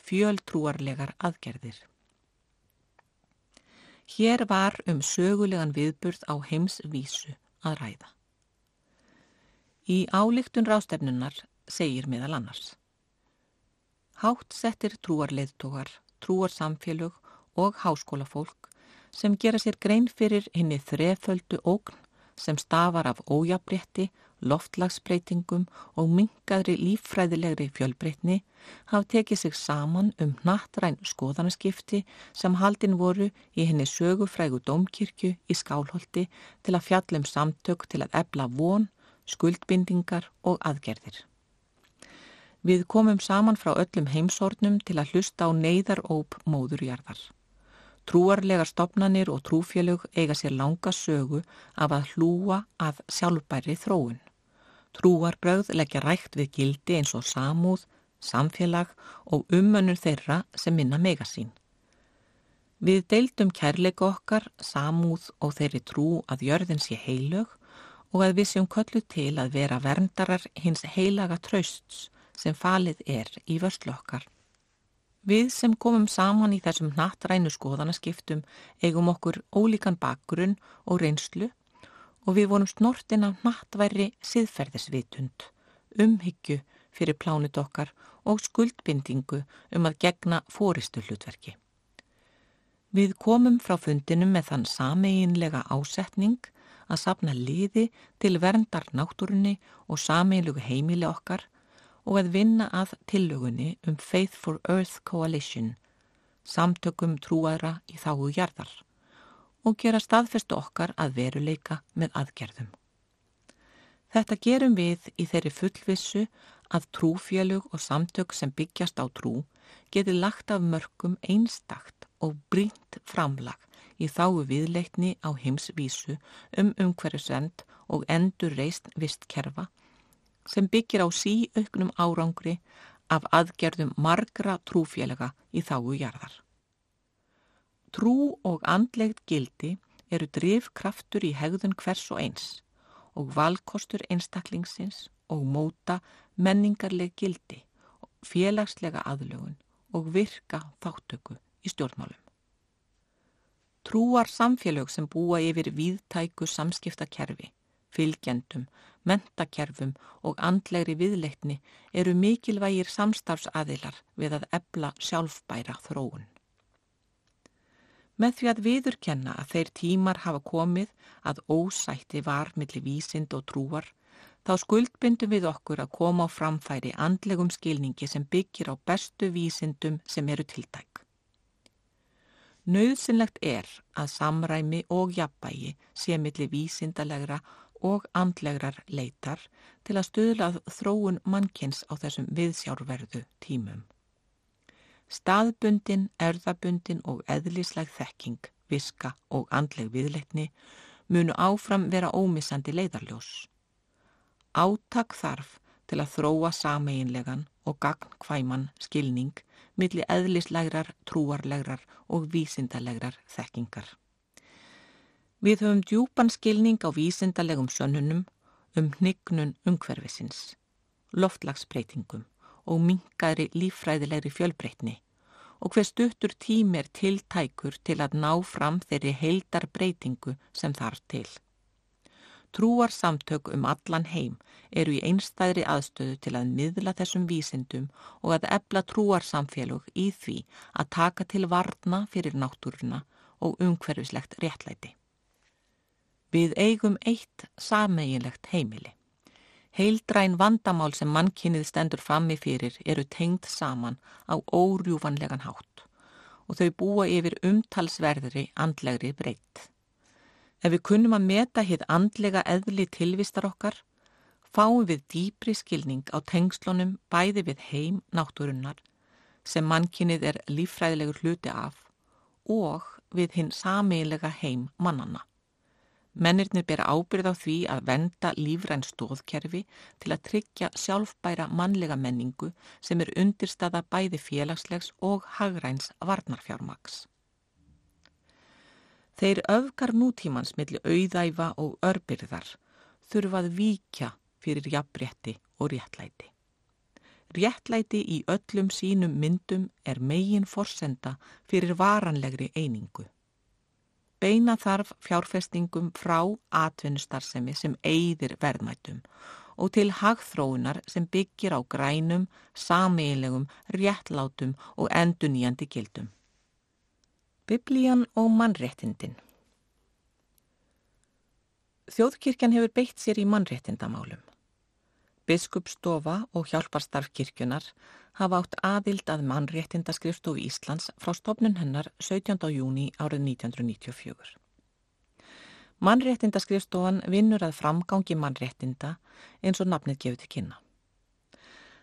fjöldtrúarlegar aðgerðir. Hér var um sögulegan viðburð á heimsvísu að ræða. Í álíktun rástefnunar segir meðal annars. Hátt settir trúarleðtógar, trúarsamfélög og háskólafólk sem gera sér grein fyrir henni þreföldu ógn sem stafar af ójabrétti, loftlagsbreytingum og mingaðri líffræðilegri fjölbreytni haf tekið sig saman um nattræn skoðanaskipti sem haldin voru í henni sögufrægu domkirkju í Skálholti til að fjallum samtök til að ebla von skuldbindingar og aðgerðir. Við komum saman frá öllum heimsórnum til að hlusta á neyðaróp móðurjarðar. Trúarlegar stopnanir og trúfélög eiga sér langa sögu af að hlúa að sjálfbæri þróun. Trúarbröð leggja rægt við gildi eins og samúð, samfélag og umönnur þeirra sem minna megasín. Við deildum kærleika okkar, samúð og þeirri trú að jörðin sé heilög og að við séum köllu til að vera verndarar hins heilaga trausts sem falið er í vörslu okkar. Við sem komum saman í þessum nattrænu skoðanaskiptum eigum okkur ólíkan bakgrunn og reynslu og við vorum snortin af nattværi siðferðisvitund, umhyggju fyrir plánut okkar og skuldbindingu um að gegna fóristu hlutverki. Við komum frá fundinum með þann sameinlega ásetning að sapna liði til verndar náttúrunni og sameinlugu heimili okkar og að vinna að tillögunni um Faith for Earth Coalition, samtökum trúaðra í þáu hjarðar og gera staðfestu okkar að veruleika með aðgerðum. Þetta gerum við í þeirri fullvissu að trúfjölug og samtök sem byggjast á trú geti lagt af mörgum einstakt og brínt framlag í þáu viðleikni á heimsvísu um umhverjusvend og endur reist vistkerfa sem byggir á síauknum árangri af aðgerðum margra trúfélaga í þáu jarðar. Trú og andlegt gildi eru drifkraftur í hegðun hvers og eins og valkostur einstaklingsins og móta menningarleg gildi, félagslega aðlögun og virka þáttöku í stjórnmálum. Trúar samfélög sem búa yfir víðtæku samskiptakerfi, fylgjendum, mentakerfum og andlegri viðleikni eru mikilvægir samstarfsaðilar við að ebla sjálfbæra þróun. Með því að viðurkenna að þeir tímar hafa komið að ósætti var millir vísind og trúar, þá skuldbindum við okkur að koma á framfæri andlegum skilningi sem byggir á bestu vísindum sem eru tiltæk. Nauðsynlegt er að samræmi og jafnbægi sé millir vísindalegra og andlegrar leitar til að stuðlað þróun mannkins á þessum viðsjárverðu tímum. Staðbundin, erðabundin og eðlisleg þekking, viska og andleg viðleitni munu áfram vera ómissandi leiðarljós. Áttak þarf til að þróa sameinlegan og gagnkvæman skilning milli eðlislegrar, trúarlegrar og vísindalegrar þekkingar. Við höfum djúpan skilning á vísindalegum sönnunum um hnignun umhverfisins, loftlagsbreytingum og mingaðri líffræðilegri fjölbreytni og hver stuttur tím er tiltækur til að ná fram þeirri heildar breytingu sem þarf til. Trúarsamtök um allan heim eru í einstæðri aðstöðu til að miðla þessum vísindum og að ebla trúarsamfélug í því að taka til varna fyrir náttúruna og umhverfislegt réttlæti. Við eigum eitt sameigilegt heimili. Heildræn vandamál sem mannkynnið stendur frammi fyrir eru tengd saman á órjúvanlegan hátt og þau búa yfir umtalsverðri andlegri breytt. Ef við kunnum að meta hitt andlega eðli tilvistar okkar, fáum við dýpri skilning á tengslunum bæði við heim náttúrunnar sem mannkinnið er lífræðilegur hluti af og við hinn sameilega heim mannanna. Mennirnir bera ábyrð á því að venda lífræn stóðkerfi til að tryggja sjálfbæra mannlega menningu sem er undirstaða bæði félagslegs og hagræns varnarfjármaks. Þeir öfgar nútímans millir auðæfa og örbyrðar þurfað víkja fyrir jafnrétti og réttlæti. Réttlæti í öllum sínum myndum er megin forsenda fyrir varanlegri einingu. Beina þarf fjárfestingum frá atvinnustarfsemi sem eigðir verðmætum og til hagþróunar sem byggir á grænum, sameilegum, réttlátum og enduníjandi gildum. Biblían og mannréttindin Þjóðkirkjan hefur beitt sér í mannréttindamálum. Biskupstofa og hjálparstarfkirkjunar hafa átt aðild að mannréttindaskrifstofu Íslands frá stofnun hennar 17. júni árið 1994. Mannréttindaskrifstofan vinnur að framgangi mannréttinda eins og nafnið gefur til kynna.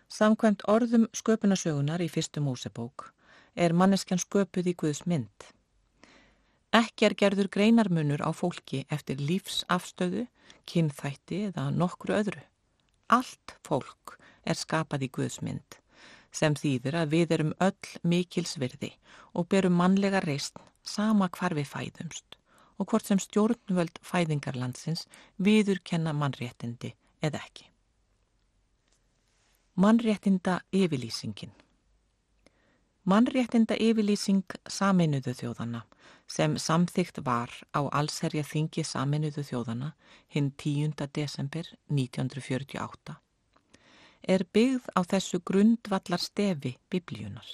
Samkvæmt orðum sköpunasögunar í fyrstu músebók er manneskjan sköpuð í Guðs mynd. Ekki er gerður greinarmunur á fólki eftir lífsafstöðu, kynþætti eða nokkru öðru. Allt fólk er skapað í Guðs mynd sem þýðir að við erum öll mikilsvirði og berum mannlega reist sama hvar við fæðumst og hvort sem stjórnvöld fæðingarlandsins viður kenna mannréttindi eða ekki. Mannréttinda yfirlýsingin Mannréttinda yfirlýsing saminuðu þjóðana sem samþygt var á allsherja þingi saminuðu þjóðana hinn 10. desember 1948 er byggð á þessu grundvallar stefi biblíunar.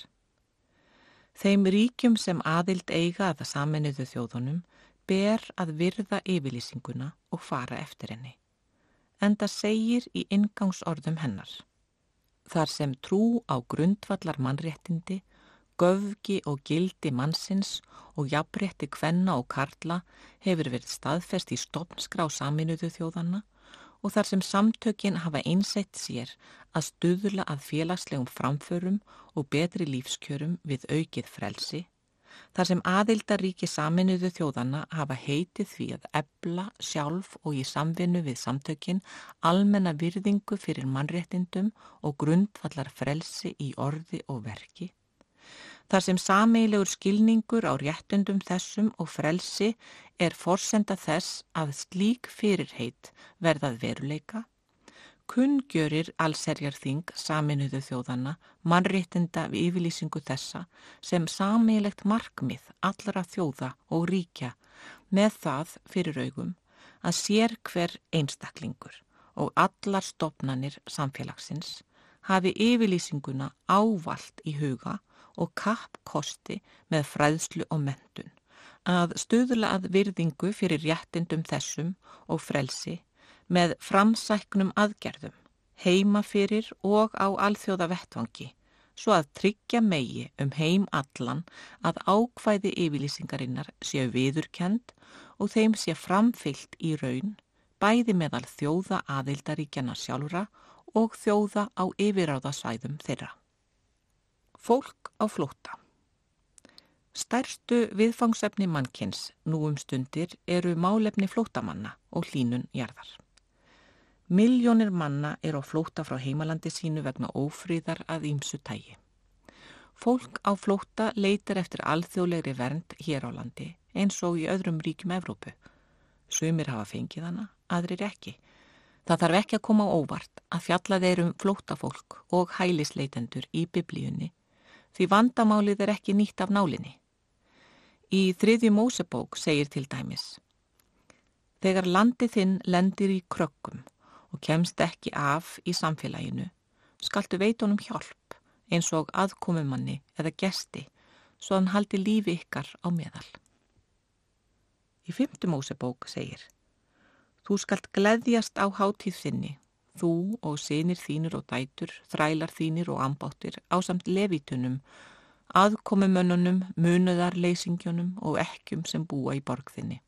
Þeim ríkjum sem aðild eiga að það saminuðu þjóðunum ber að virða yfirlýsinguna og fara eftir henni. En það segir í ingangsorðum hennar. Þar sem trú á grundvallar mannréttindi, göfgi og gildi mannsins og jafnrétti kvenna og karla hefur verið staðfest í stopnskrá saminuðu þjóðanna og þar sem samtökin hafa einsett sér að stuðla að félagslegum framförum og betri lífskjörum við aukið frelsi, þar sem aðildaríki saminuðu þjóðana hafa heitið því að ebla sjálf og í samvinnu við samtökin almenna virðingu fyrir mannréttindum og grundvallar frelsi í orði og verki, Þar sem sameilegur skilningur á réttundum þessum og frelsi er forsenda þess að slík fyrirheit verðað veruleika, kunngjörir allserjarþing saminuðu þjóðana mannréttinda við yfirlýsingu þessa sem sameilegt markmið allra þjóða og ríkja með það fyrir augum að sér hver einstaklingur og allar stopnanir samfélagsins hafi yfirlýsinguna ávalt í huga og kappkosti með fræðslu og mentun, að stuðla að virðingu fyrir réttindum þessum og frelsi með framsæknum aðgerðum, heima fyrir og á alþjóða vettvangi, svo að tryggja megi um heim allan að ákvæði yfirlýsingarinnar séu viðurkend og þeim sé framfyllt í raun, bæði meðal þjóða aðildaríkjana sjálfra og þjóða á yfiráðasvæðum þeirra. Fólk á flóta Stærstu viðfangsefni mannkins nú um stundir eru málefni flótamanna og hlínun jarðar. Miljónir manna er á flóta frá heimalandi sínu vegna ófríðar að ímsu tægi. Fólk á flóta leitar eftir alþjóðlegri vernd hér á landi eins og í öðrum ríkjum Evrópu. Sumir hafa fengið hana, aðrir ekki. Það þarf ekki að koma óvart að fjalla þeir um flótafólk og hælisleitendur í biblíunni því vandamálið er ekki nýtt af nálinni. Í þriðju Mósebók segir til dæmis Þegar landi þinn lendir í krökkum og kemst ekki af í samfélaginu, skaltu veitunum hjálp eins og aðkomumanni eða gesti svo hann haldi lífi ykkar á meðal. Í fymtu Mósebók segir Þú skalt gleðjast á hátíð þinni þú og sinir þínir og dætur, þrælar þínir og ambáttir á samt levítunum, aðkomumönnunum, munuðarleysingjónum og ekkjum sem búa í borgþinni.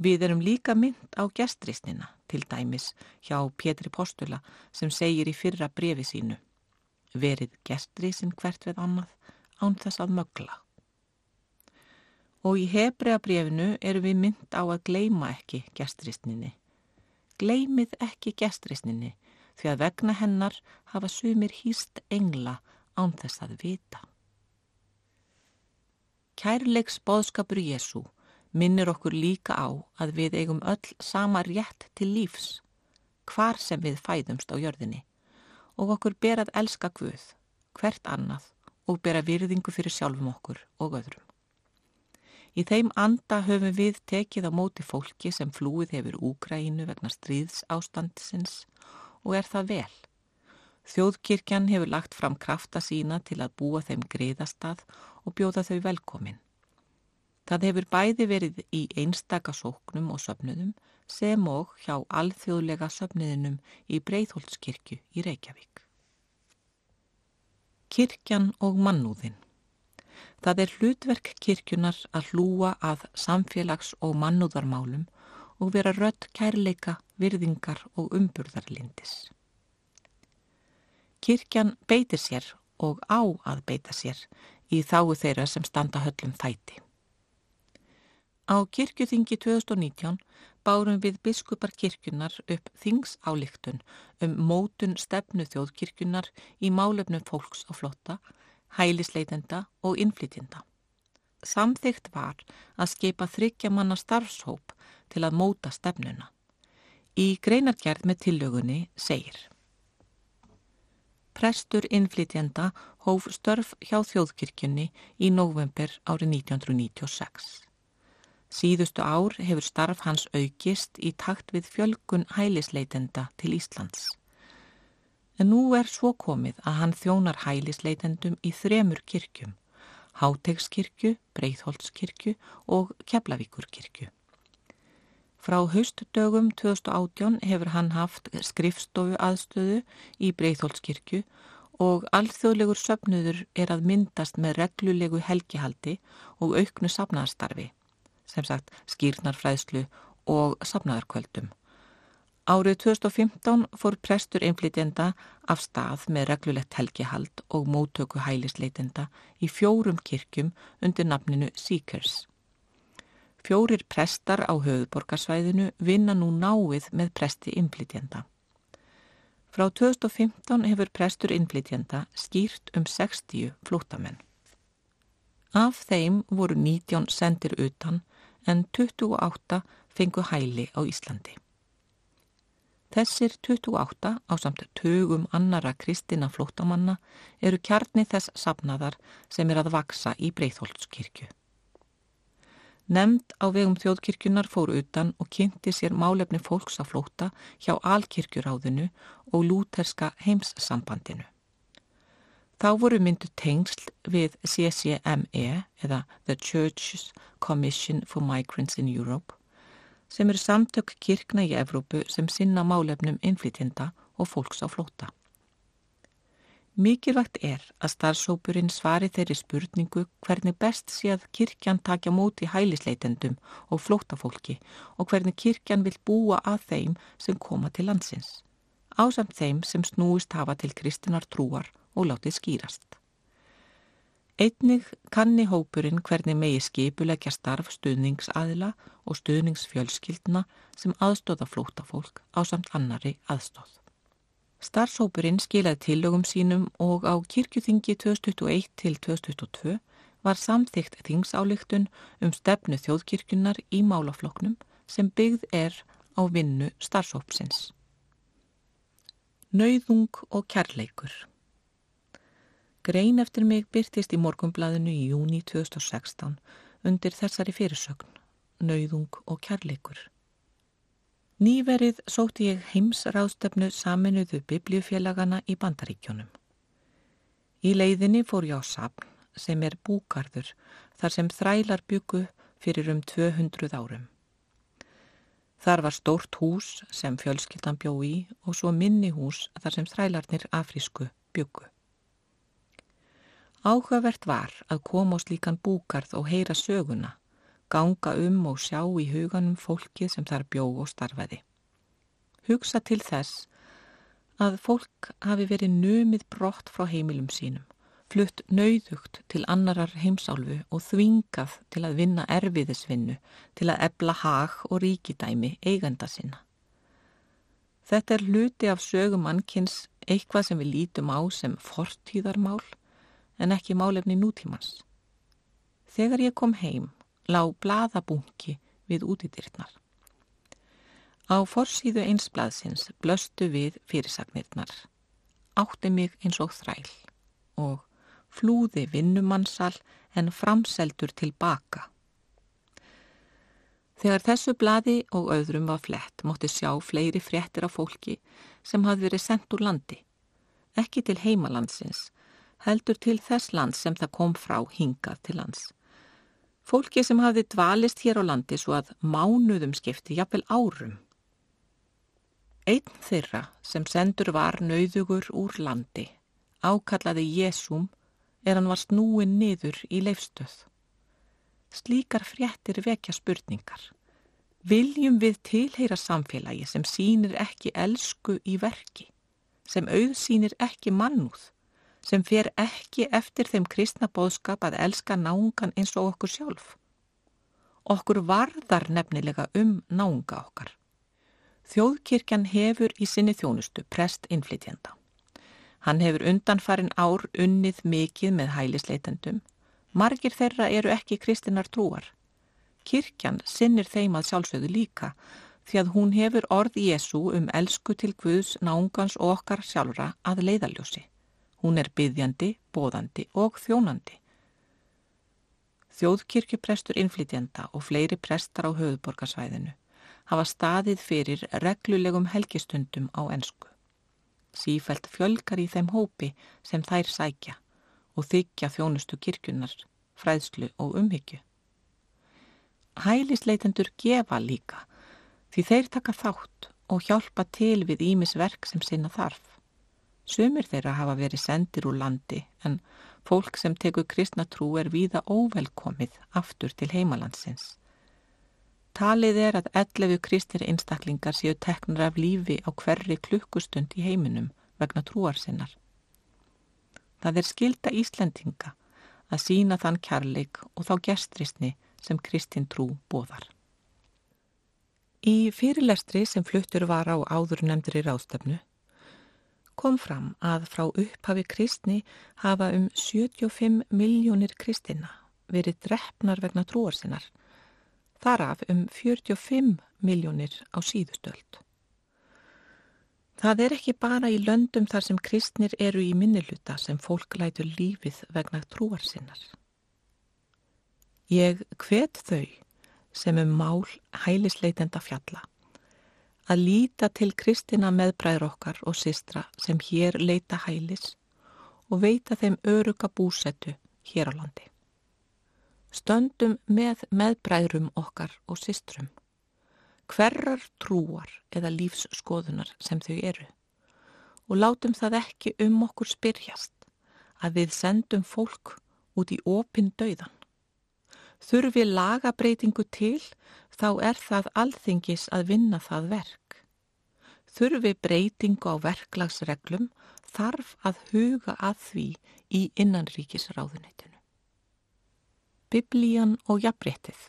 Við erum líka mynd á gestrisnina, til dæmis hjá Pétri Postula sem segir í fyrra brefi sínu, verið gestrisin hvert við annað án þess að mögla. Og í hebrea brefinu erum við mynd á að gleima ekki gestrisninni gleymið ekki gestrisninni því að vegna hennar hafa sumir hýst engla án þess að vita. Kærleiks boðskapur Jésu minnir okkur líka á að við eigum öll sama rétt til lífs, hvar sem við fæðumst á jörðinni og okkur ber að elska Guð, hvert annað og bera virðingu fyrir sjálfum okkur og öðrum. Í þeim anda höfum við tekið á móti fólki sem flúið hefur Úgrænu vegna stríðs ástandsins og er það vel. Þjóðkirkjan hefur lagt fram krafta sína til að búa þeim greiðastað og bjóða þau velkomin. Það hefur bæði verið í einstaka sóknum og söfnuðum sem og hjá alþjóðlega söfnuðinum í Breitholtskirkju í Reykjavík. Kirkjan og mannúðin Það er hlutverk kirkjunar að hlúa að samfélags- og mannúðarmálum og vera rött kærleika, virðingar og umburðarlindis. Kirkjan beitir sér og á að beita sér í þáu þeirra sem standa höllum þætti. Á kirkjuþingi 2019 bárum við biskupar kirkjunar upp þingsáliktun um mótun stefnu þjóðkirkjunar í málefnum fólks á flotta hælisleitenda og innflytjenda. Samþygt var að skipa þryggja manna starfshóp til að móta stefnuna. Í greinargerð með tillögunni segir Prestur innflytjenda hóf störf hjá þjóðkirkjunni í november árið 1996. Síðustu ár hefur starf hans aukist í takt við fjölgun hælisleitenda til Íslands. En nú er svo komið að hann þjónar hælisleitendum í þremur kirkjum Hátegskirkju, Breitholtskirkju og Keflavíkurkirkju. Frá haustdögum 2018 hefur hann haft skrifstofu aðstöðu í Breitholtskirkju og alþjóðlegur söpnuður er að myndast með reglulegu helgihaldi og auknu sapnaðarstarfi, sem sagt skýrnarfræðslu og sapnaðarkvöldum. Árið 2015 fór prestur einflitenda af stað með reglulegt helgihald og móttöku hælisleitenda í fjórum kirkjum undir nafninu Seekers. Fjórir prestar á höfuborgarsvæðinu vinna nú náið með presti einflitenda. Frá 2015 hefur prestur einflitenda skýrt um 60 flótamenn. Af þeim voru 19 sendir utan en 28 fengu hæli á Íslandi. Þessir 28 á samt tögum annara kristina flótamanna eru kjarni þess sapnaðar sem er að vaksa í Breitholtskirkju. Nemnd á vegum þjóðkirkjunar fór utan og kynnti sér málefni fólks að flóta hjá Alkirkjuráðinu og Lúterska heimssambandinu. Þá voru myndu tengsl við CCME eða The Church's Commission for Migrants in Europe sem eru samtök kirkna í Evrópu sem sinna málefnum innflytjenda og fólks á flóta. Mikilvægt er að starfsópurinn svari þeirri spurningu hvernig best sé að kirkjan takja móti hælisleitendum og flótafólki og hvernig kirkjan vil búa að þeim sem koma til landsins, ásamt þeim sem snúist hafa til kristinar trúar og látið skýrast. Einnig kanni hópurinn hvernig megi skipulegja starf stuðningsaðila og stuðningsfjölskyldna sem aðstóða flótafólk á samt annari aðstóð. Starfshópurinn skilaði tillögum sínum og á kirkjuþingi 2021 til 2022 var samþygt þingsáleiktun um stefnu þjóðkirkjunar í málafloknum sem byggð er á vinnu starfshópsins. Nauðung og kærleikur Grein eftir mig byrtist í morgumblaðinu í júni 2016 undir þessari fyrirsögn, nauðung og kærleikur. Nýverið sótti ég heimsráðstöfnu saminuðu biblíufélagana í bandaríkjónum. Í leiðinni fór ég á sapn sem er búkarður þar sem þrælar byggu fyrir um 200 árum. Þar var stórt hús sem fjölskyldan bjó í og svo minni hús þar sem þrælarnir afrísku byggu. Áhugavert var að koma á slíkan búkarð og heyra söguna, ganga um og sjá í huganum fólkið sem þar bjó og starfaði. Hugsa til þess að fólk hafi verið nömið brott frá heimilum sínum, flutt nauðugt til annarar heimsálfu og þvingað til að vinna erfiðisvinnu, til að ebla hag og ríkidæmi eiganda sinna. Þetta er hluti af sögum mannkins eitthvað sem við lítum á sem fortíðarmál en ekki málefni nútímans. Þegar ég kom heim, lág bladabunki við útidyrtnar. Á forsýðu einsblaðsins blöstu við fyrirsagnirnar, átti mig eins og þræl og flúði vinnumannsal en framseldur tilbaka. Þegar þessu bladi og öðrum var flett mótti sjá fleiri fréttir af fólki sem hafði verið sendt úr landi, ekki til heimalandsins heldur til þess lands sem það kom frá hingað til lands. Fólki sem hafði dvalist hér á landi svo að mánuðum skipti jafnvel árum. Einn þeirra sem sendur var nauðugur úr landi ákallaði Jésúm er hann var snúin niður í leifstöð. Slíkar fréttir vekja spurningar. Viljum við tilheyra samfélagi sem sínir ekki elsku í verki, sem auðsýnir ekki mannúð, sem fer ekki eftir þeim kristna bóðskap að elska náungan eins og okkur sjálf. Okkur varðar nefnilega um náunga okkar. Þjóðkirkjan hefur í sinni þjónustu prest innflytjenda. Hann hefur undanfarin ár unnið mikið með hælisleitendum. Margir þeirra eru ekki kristinar trúar. Kirkjan sinnir þeim að sjálfsögðu líka því að hún hefur orð Jésu um elsku til Guðs náungans og okkar sjálfra að leiðaljósi. Hún er byggjandi, bóðandi og þjónandi. Þjóðkirkjuprestur innflytjanda og fleiri prestar á höfuborgarsvæðinu hafa staðið fyrir reglulegum helgistundum á ensku. Sífælt fjölgar í þeim hópi sem þær sækja og þykja þjónustu kirkjunar fræðslu og umhyggju. Hælisleitendur gefa líka því þeir taka þátt og hjálpa til við ímisverk sem sinna þarf. Sumir þeirra hafa verið sendir úr landi en fólk sem tekur kristna trú er víða óvelkomið aftur til heimalandsins. Talið er að 11 kristir einstaklingar séu teknar af lífi á hverri klukkustund í heiminum vegna trúar sinnar. Það er skilda Íslendinga að sína þann kærleik og þá gestrisni sem Kristinn trú bóðar. Í fyrirlestri sem fluttur var á áður nefndri ráðstöfnu kom fram að frá upphafi kristni hafa um 75 miljónir kristina verið drefnar vegna trúar sinnar, þaraf um 45 miljónir á síðustöld. Það er ekki bara í löndum þar sem kristnir eru í minniluta sem fólk lætur lífið vegna trúar sinnar. Ég hvet þau sem um mál hælisleitenda fjalla að líta til kristina meðbræður okkar og sistra sem hér leita hælis og veita þeim öruga búsettu hér á landi. Stöndum með meðbræðrum okkar og sistrum hverrar trúar eða lífsskoðunar sem þau eru og látum það ekki um okkur spyrjast að við sendum fólk út í opin döiðan. Þurfi lagabreitingu til þá er það alþingis að vinna það verk. Þurfi breytingu á verklagsreglum þarf að huga að því í innanríkisráðunitinu. Biblían og jafnréttið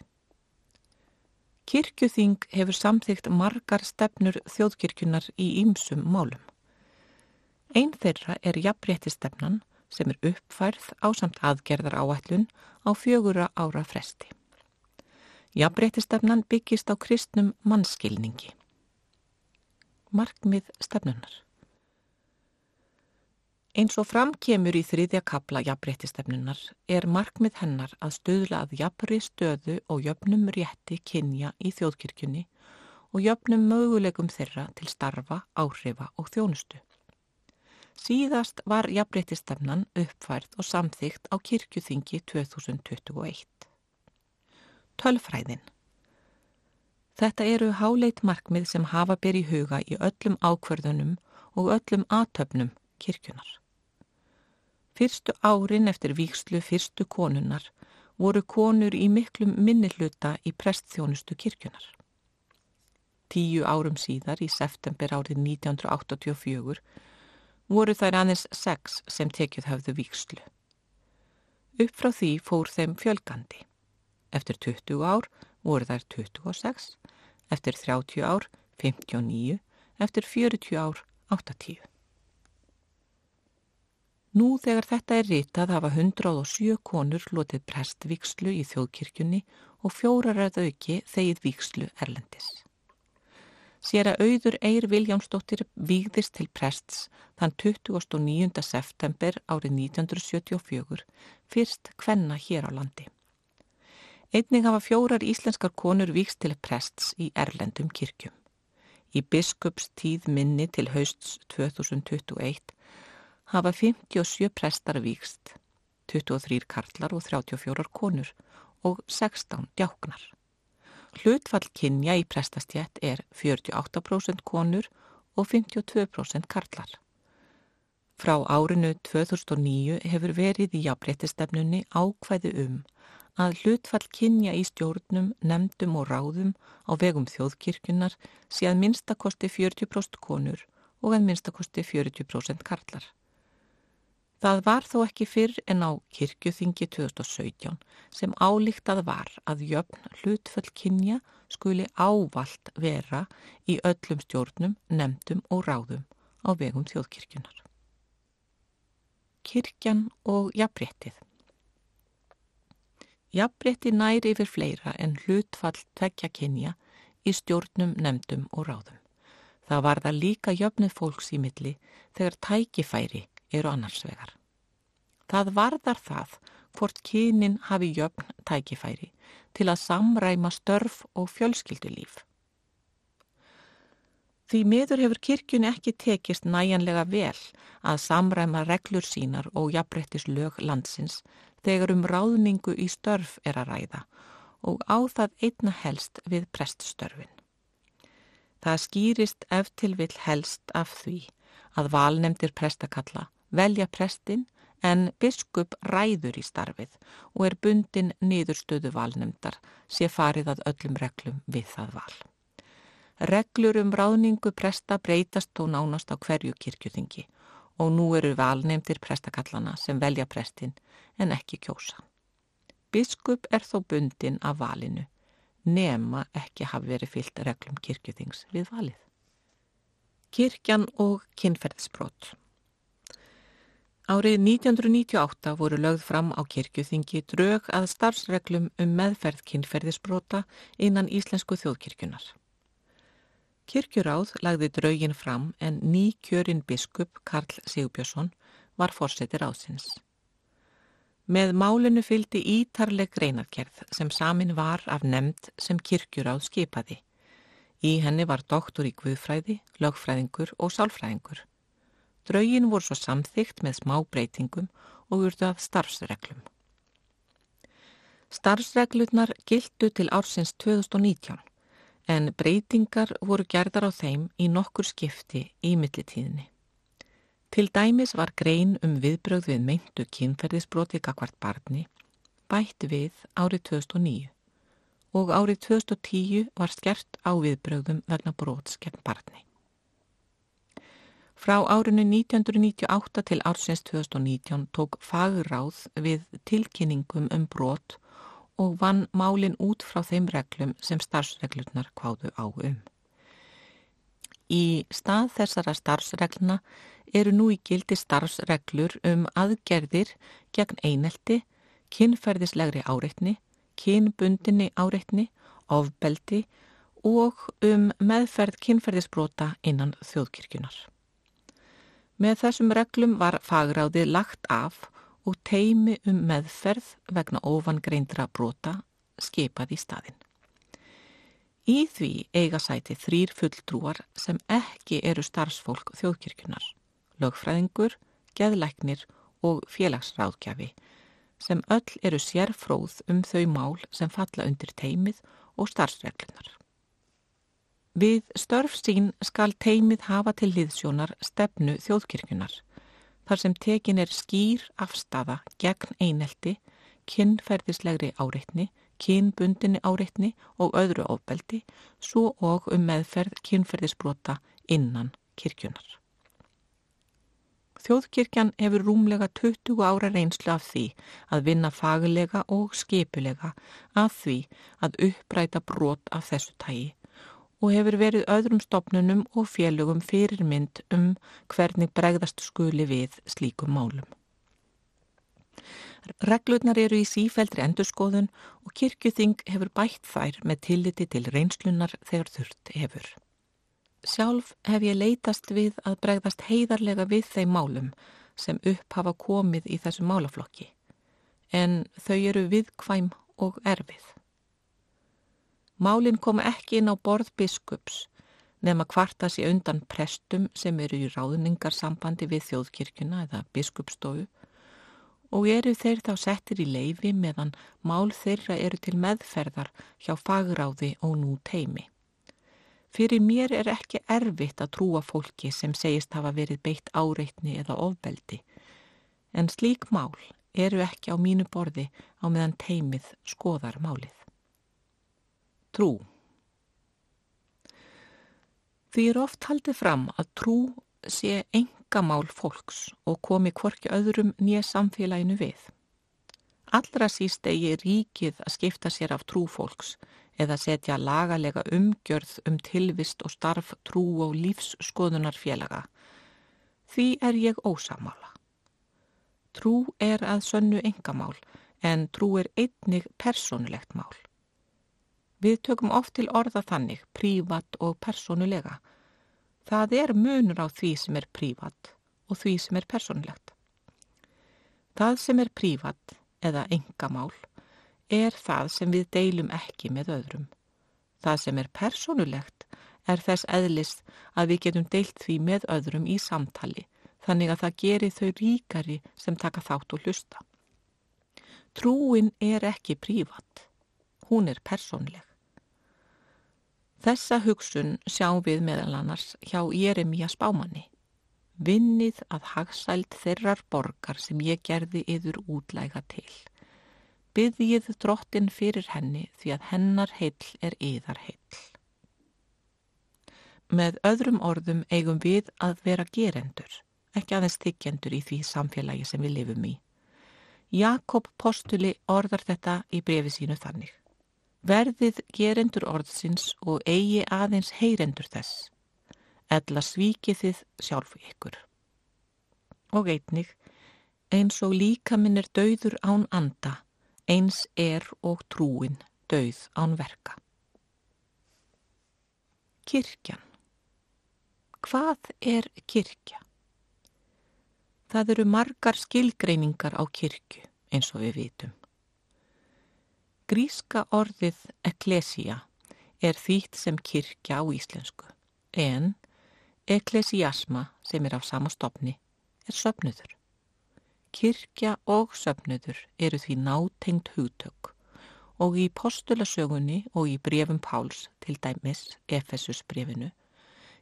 Kirkjuþing hefur samþygt margar stefnur þjóðkirkjunar í ýmsum málum. Einn þeirra er jafnréttistefnan sem er uppfærð á samt aðgerðar áætlun á fjögura ára fresti. Jafnréttistefnan byggist á kristnum mannskilningi. Markmið stefnunar Eins og framkemur í þriðja kapla jafnréttistefnunar er markmið hennar að stöðla að jafnri stöðu og jöfnum rétti kynja í þjóðkirkjunni og jöfnum möguleikum þeirra til starfa, áhrifa og þjónustu. Síðast var jafnréttistefnan uppfærð og samþygt á kirkjuþingi 2021. Tölfræðin Þetta eru háleit markmið sem hafa byrji huga í öllum ákverðunum og öllum aðtöfnum kirkjunar. Fyrstu árin eftir víkslu fyrstu konunnar voru konur í miklum minnilluta í prestþjónustu kirkjunar. Tíu árum síðar í september árið 1984 voru þær aðeins sex sem tekjuð hafðu víkslu. Upp frá því fór þeim fjölgandi. Eftir 20 ár voru þær 26, eftir 30 ár 59, eftir 40 ár 80. Nú þegar þetta er ritað hafa 107 konur lotið prestvíkslu í þjóðkirkjunni og fjórar að auki þegið víkslu erlendis. Sér að auður Eir Viljámsdóttir vígðist til prests þann 29. september árið 1974 fyrst kvenna hér á landi. Einning hafa fjórar íslenskar konur víkst til prests í erlendum kirkjum. Í biskups tíð minni til hausts 2021 hafa 57 prestar vikst, 23 karlar og 34 konur og 16 djáknar. Hlutfall kynja í prestastjætt er 48% konur og 52% karlar. Frá árinu 2009 hefur verið í jafnbrettisstefnunni ákvæði um að hlutfall kynja í stjórnum, nefndum og ráðum á vegum þjóðkirkjunar sé að minnstakosti 40% konur og að minnstakosti 40% karlar. Það var þó ekki fyrr en á kirkjuþingi 2017 sem álíktað var að jöfn hlutföll kynja skuli ávalt vera í öllum stjórnum, nefndum og ráðum á vegum þjóðkirkjunar. Kirkjan og jafnbrettið Jafnbretti næri yfir fleira en hlutfall tvekja kynja í stjórnum, nefndum og ráðum. Það var það líka jöfnið fólks í milli þegar tækifæri eru annarsvegar. Það varðar það hvort kynin hafi jöfn tækifæri til að samræma störf og fjölskyldulíf. Því miður hefur kirkjun ekki tekist næjanlega vel að samræma reglur sínar og jafnbrettis lög landsins þegar um ráðningu í störf er að ræða og á það einna helst við preststörfin. Það skýrist ef til vill helst af því að valnemdir prestakalla velja prestin en biskup ræður í starfið og er bundin niðurstöðu valnemdar sé farið að öllum reglum við það val. Reglur um ráðningu presta breytast þó nánast á hverju kirkjuþingi og nú eru valnemdir prestakallana sem velja prestin en ekki kjósa. Biskup er þó bundin af valinu, nema ekki hafi verið fyllt reglum kirkjuþings við valið. Kirkjan og kynferðsbrot Árið 1998 voru lögð fram á kirkjuþingi drög að starfsreglum um meðferð kynferðisbrota innan Íslensku þjóðkirkjunar. Kirkjuráð lagði draugin fram en ný kjörinn biskup Karl Sigurbjörnsson var fórsetir ásins. Með málinu fylgdi ítarleg greinarkerð sem samin var af nefnd sem kirkjuráð skipaði. Í henni var doktor í guðfræði, lögfræðingur og sálfræðingur. Draugin voru svo samþygt með smá breytingum og urðu af starfsreglum. Starfsreglurnar gildu til ársins 2019 en breytingar voru gerðar á þeim í nokkur skipti í millitíðinni. Til dæmis var grein um viðbröð við meintu kynferðisbroti kakvart barni bætt við árið 2009 og árið 2010 var skert á viðbröðum vegna brotskepp barni. Frá árinu 1998 til ársins 2019 tók fagráð við tilkynningum um brot og vann málinn út frá þeim reglum sem starfsreglurnar kváðu á um. Í stað þessara starfsregluna eru nú í gildi starfsreglur um aðgerðir gegn einelti, kynferðislegri áreitni, kynbundinni áreitni, ofbeldi og um meðferð kynferðisbrota innan þjóðkirkjunar. Með þessum reglum var fagráðið lagt af og teimi um meðferð vegna ofangreindra brota skipað í staðin. Í því eiga sæti þrýr fulltrúar sem ekki eru starfsfólk þjóðkirkjunar lögfræðingur, geðlæknir og félagsráðgjafi sem öll eru sérfróð um þau mál sem falla undir teimið og starfsreglunar. Við störf sín skal teimið hafa til liðsjónar stefnu þjóðkirkjunar þar sem tekin er skýr afstafa gegn einelti, kinnferðislegri áreitni, kinnbundinni áreitni og öðru ofbeldi svo og um meðferð kinnferðisbrota innan kirkjunar. Þjóðkirkjan hefur rúmlega 20 ára reynslu af því að vinna fagulega og skipulega að því að uppræta brot af þessu tægi og hefur verið öðrum stopnunum og félögum fyrirmynd um hvernig bregðast skuli við slíkum málum. Reglurnar eru í sífældri endurskoðun og kirkjuþing hefur bætt þær með tilliti til reynslunar þegar þurft hefur. Sjálf hef ég leytast við að bregðast heiðarlega við þeim málum sem upp hafa komið í þessu málaflokki, en þau eru viðkvæm og erfið. Málinn kom ekki inn á borð biskups nema hvarta sér undan prestum sem eru í ráðningarsambandi við þjóðkirkuna eða biskupstofu og eru þeir þá settir í leifi meðan mál þeirra eru til meðferðar hjá fagráði og nú teimi. Fyrir mér er ekki erfitt að trúa fólki sem segist hafa verið beitt áreitni eða ofbeldi, en slík mál eru ekki á mínu borði á meðan teimið skoðar málið. Trú Því er oft haldið fram að trú sé engamál fólks og komi hvorki öðrum nýja samfélaginu við. Allra síst eigi ríkið að skipta sér af trú fólks eða setja lagalega umgjörð um tilvist og starf trú og lífsskoðunarfélaga. Því er ég ósamála. Trú er að sönnu engamál en trú er einnig personulegt mál. Við tökum oft til orða þannig, prívat og personulega. Það er munur á því sem er prívat og því sem er personulegt. Það sem er prívat eða engamál er það sem við deilum ekki með öðrum. Það sem er personulegt er þess eðlist að við getum deilt því með öðrum í samtali þannig að það gerir þau ríkari sem taka þátt og hlusta. Trúin er ekki prívat, hún er persónleg. Þessa hugsun sjáum við meðal annars hjá Jeremia spámanni. Vinnið að hagsælt þeirrar borgar sem ég gerði yður útlæga til. Byðjið drottin fyrir henni því að hennar heill er yðar heill. Með öðrum orðum eigum við að vera gerendur, ekki aðeins þykjendur í því samfélagi sem við lifum í. Jakob postuli orðar þetta í brefi sínu þannig. Verðið gerendur orðsins og eigi aðeins heyrendur þess, eðla svíkið þið sjálfu ykkur. Og einnig, eins og líka minn er dauður án anda, eins er og trúin dauð án verka. Kirkjan. Hvað er kirkja? Það eru margar skilgreiningar á kirkju eins og við vitum. Gríska orðið eklesia er þýtt sem kirkja á íslensku en eklesiasma sem er á sama stopni er söpnuður. Kirkja og söpnuður eru því nátengt hugtök og í postulasögunni og í brefum Páls til dæmis Efesus brefinu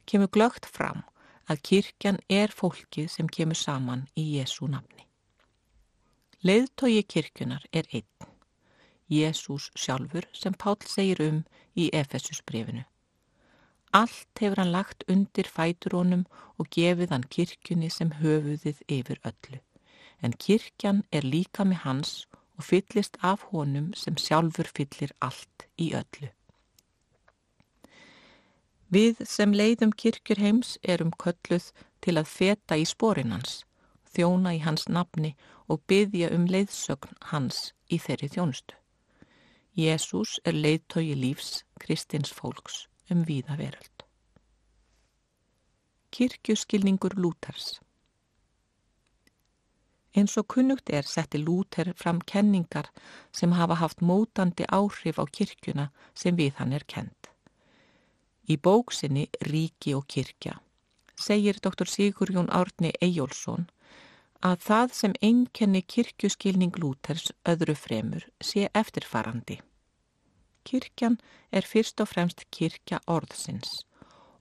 kemur glögt fram að kirkjan er fólkið sem kemur saman í Jésu nafni. Leðtogi kirkjunar er einn Jésús sjálfur sem Pál segir um í Efesusbrefinu. Allt hefur hann lagt undir fæturónum og gefið hann kirkjunni sem höfuðið yfir öllu. En kirkjan er líka með hans og fyllist af honum sem sjálfur fyllir allt í öllu. Við sem leiðum kirkjur heims erum kölluð til að feta í spórinans, þjóna í hans nafni og byggja um leiðsögn hans í þeirri þjónustu. Jésús er leiðtogi lífs kristins fólks um víða veröld. Kirkjuskilningur Lúthers Eins og kunnugt er setti Lúther fram kenningar sem hafa haft mótandi áhrif á kirkjuna sem við hann er kend. Í bóksinni Ríki og kirkja segir dr. Sigurjón Árni Eyjólfsson að það sem einkenni kirkjuskilning Lúthers öðru fremur sé eftirfarandi. Kirkjan er fyrst og fremst kirkja orðsins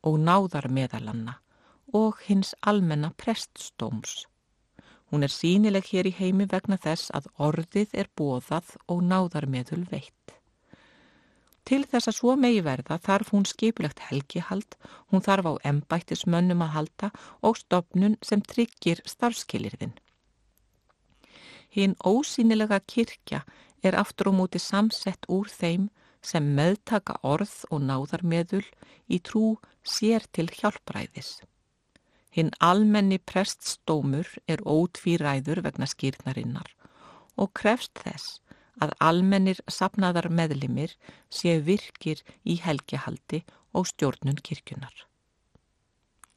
og náðar meðalanna og hins almenna preststóms. Hún er sínileg hér í heimi vegna þess að orðið er bóðað og náðar meðul veitt. Til þess að svo megi verða þarf hún skipilegt helgihald, hún þarf á embættismönnum að halda og stopnun sem tryggir starfskilirðin. Hinn ósýnilega kirkja er aftur á móti samsett úr þeim sem meðtaka orð og náðarmeðul í trú sér til hjálpræðis. Hinn almenni preststómur er ótvíræður vegna skýrnarinnar og krefst þess að almennir sapnaðar meðlimir séu virkir í helgihaldi og stjórnun kirkjunar.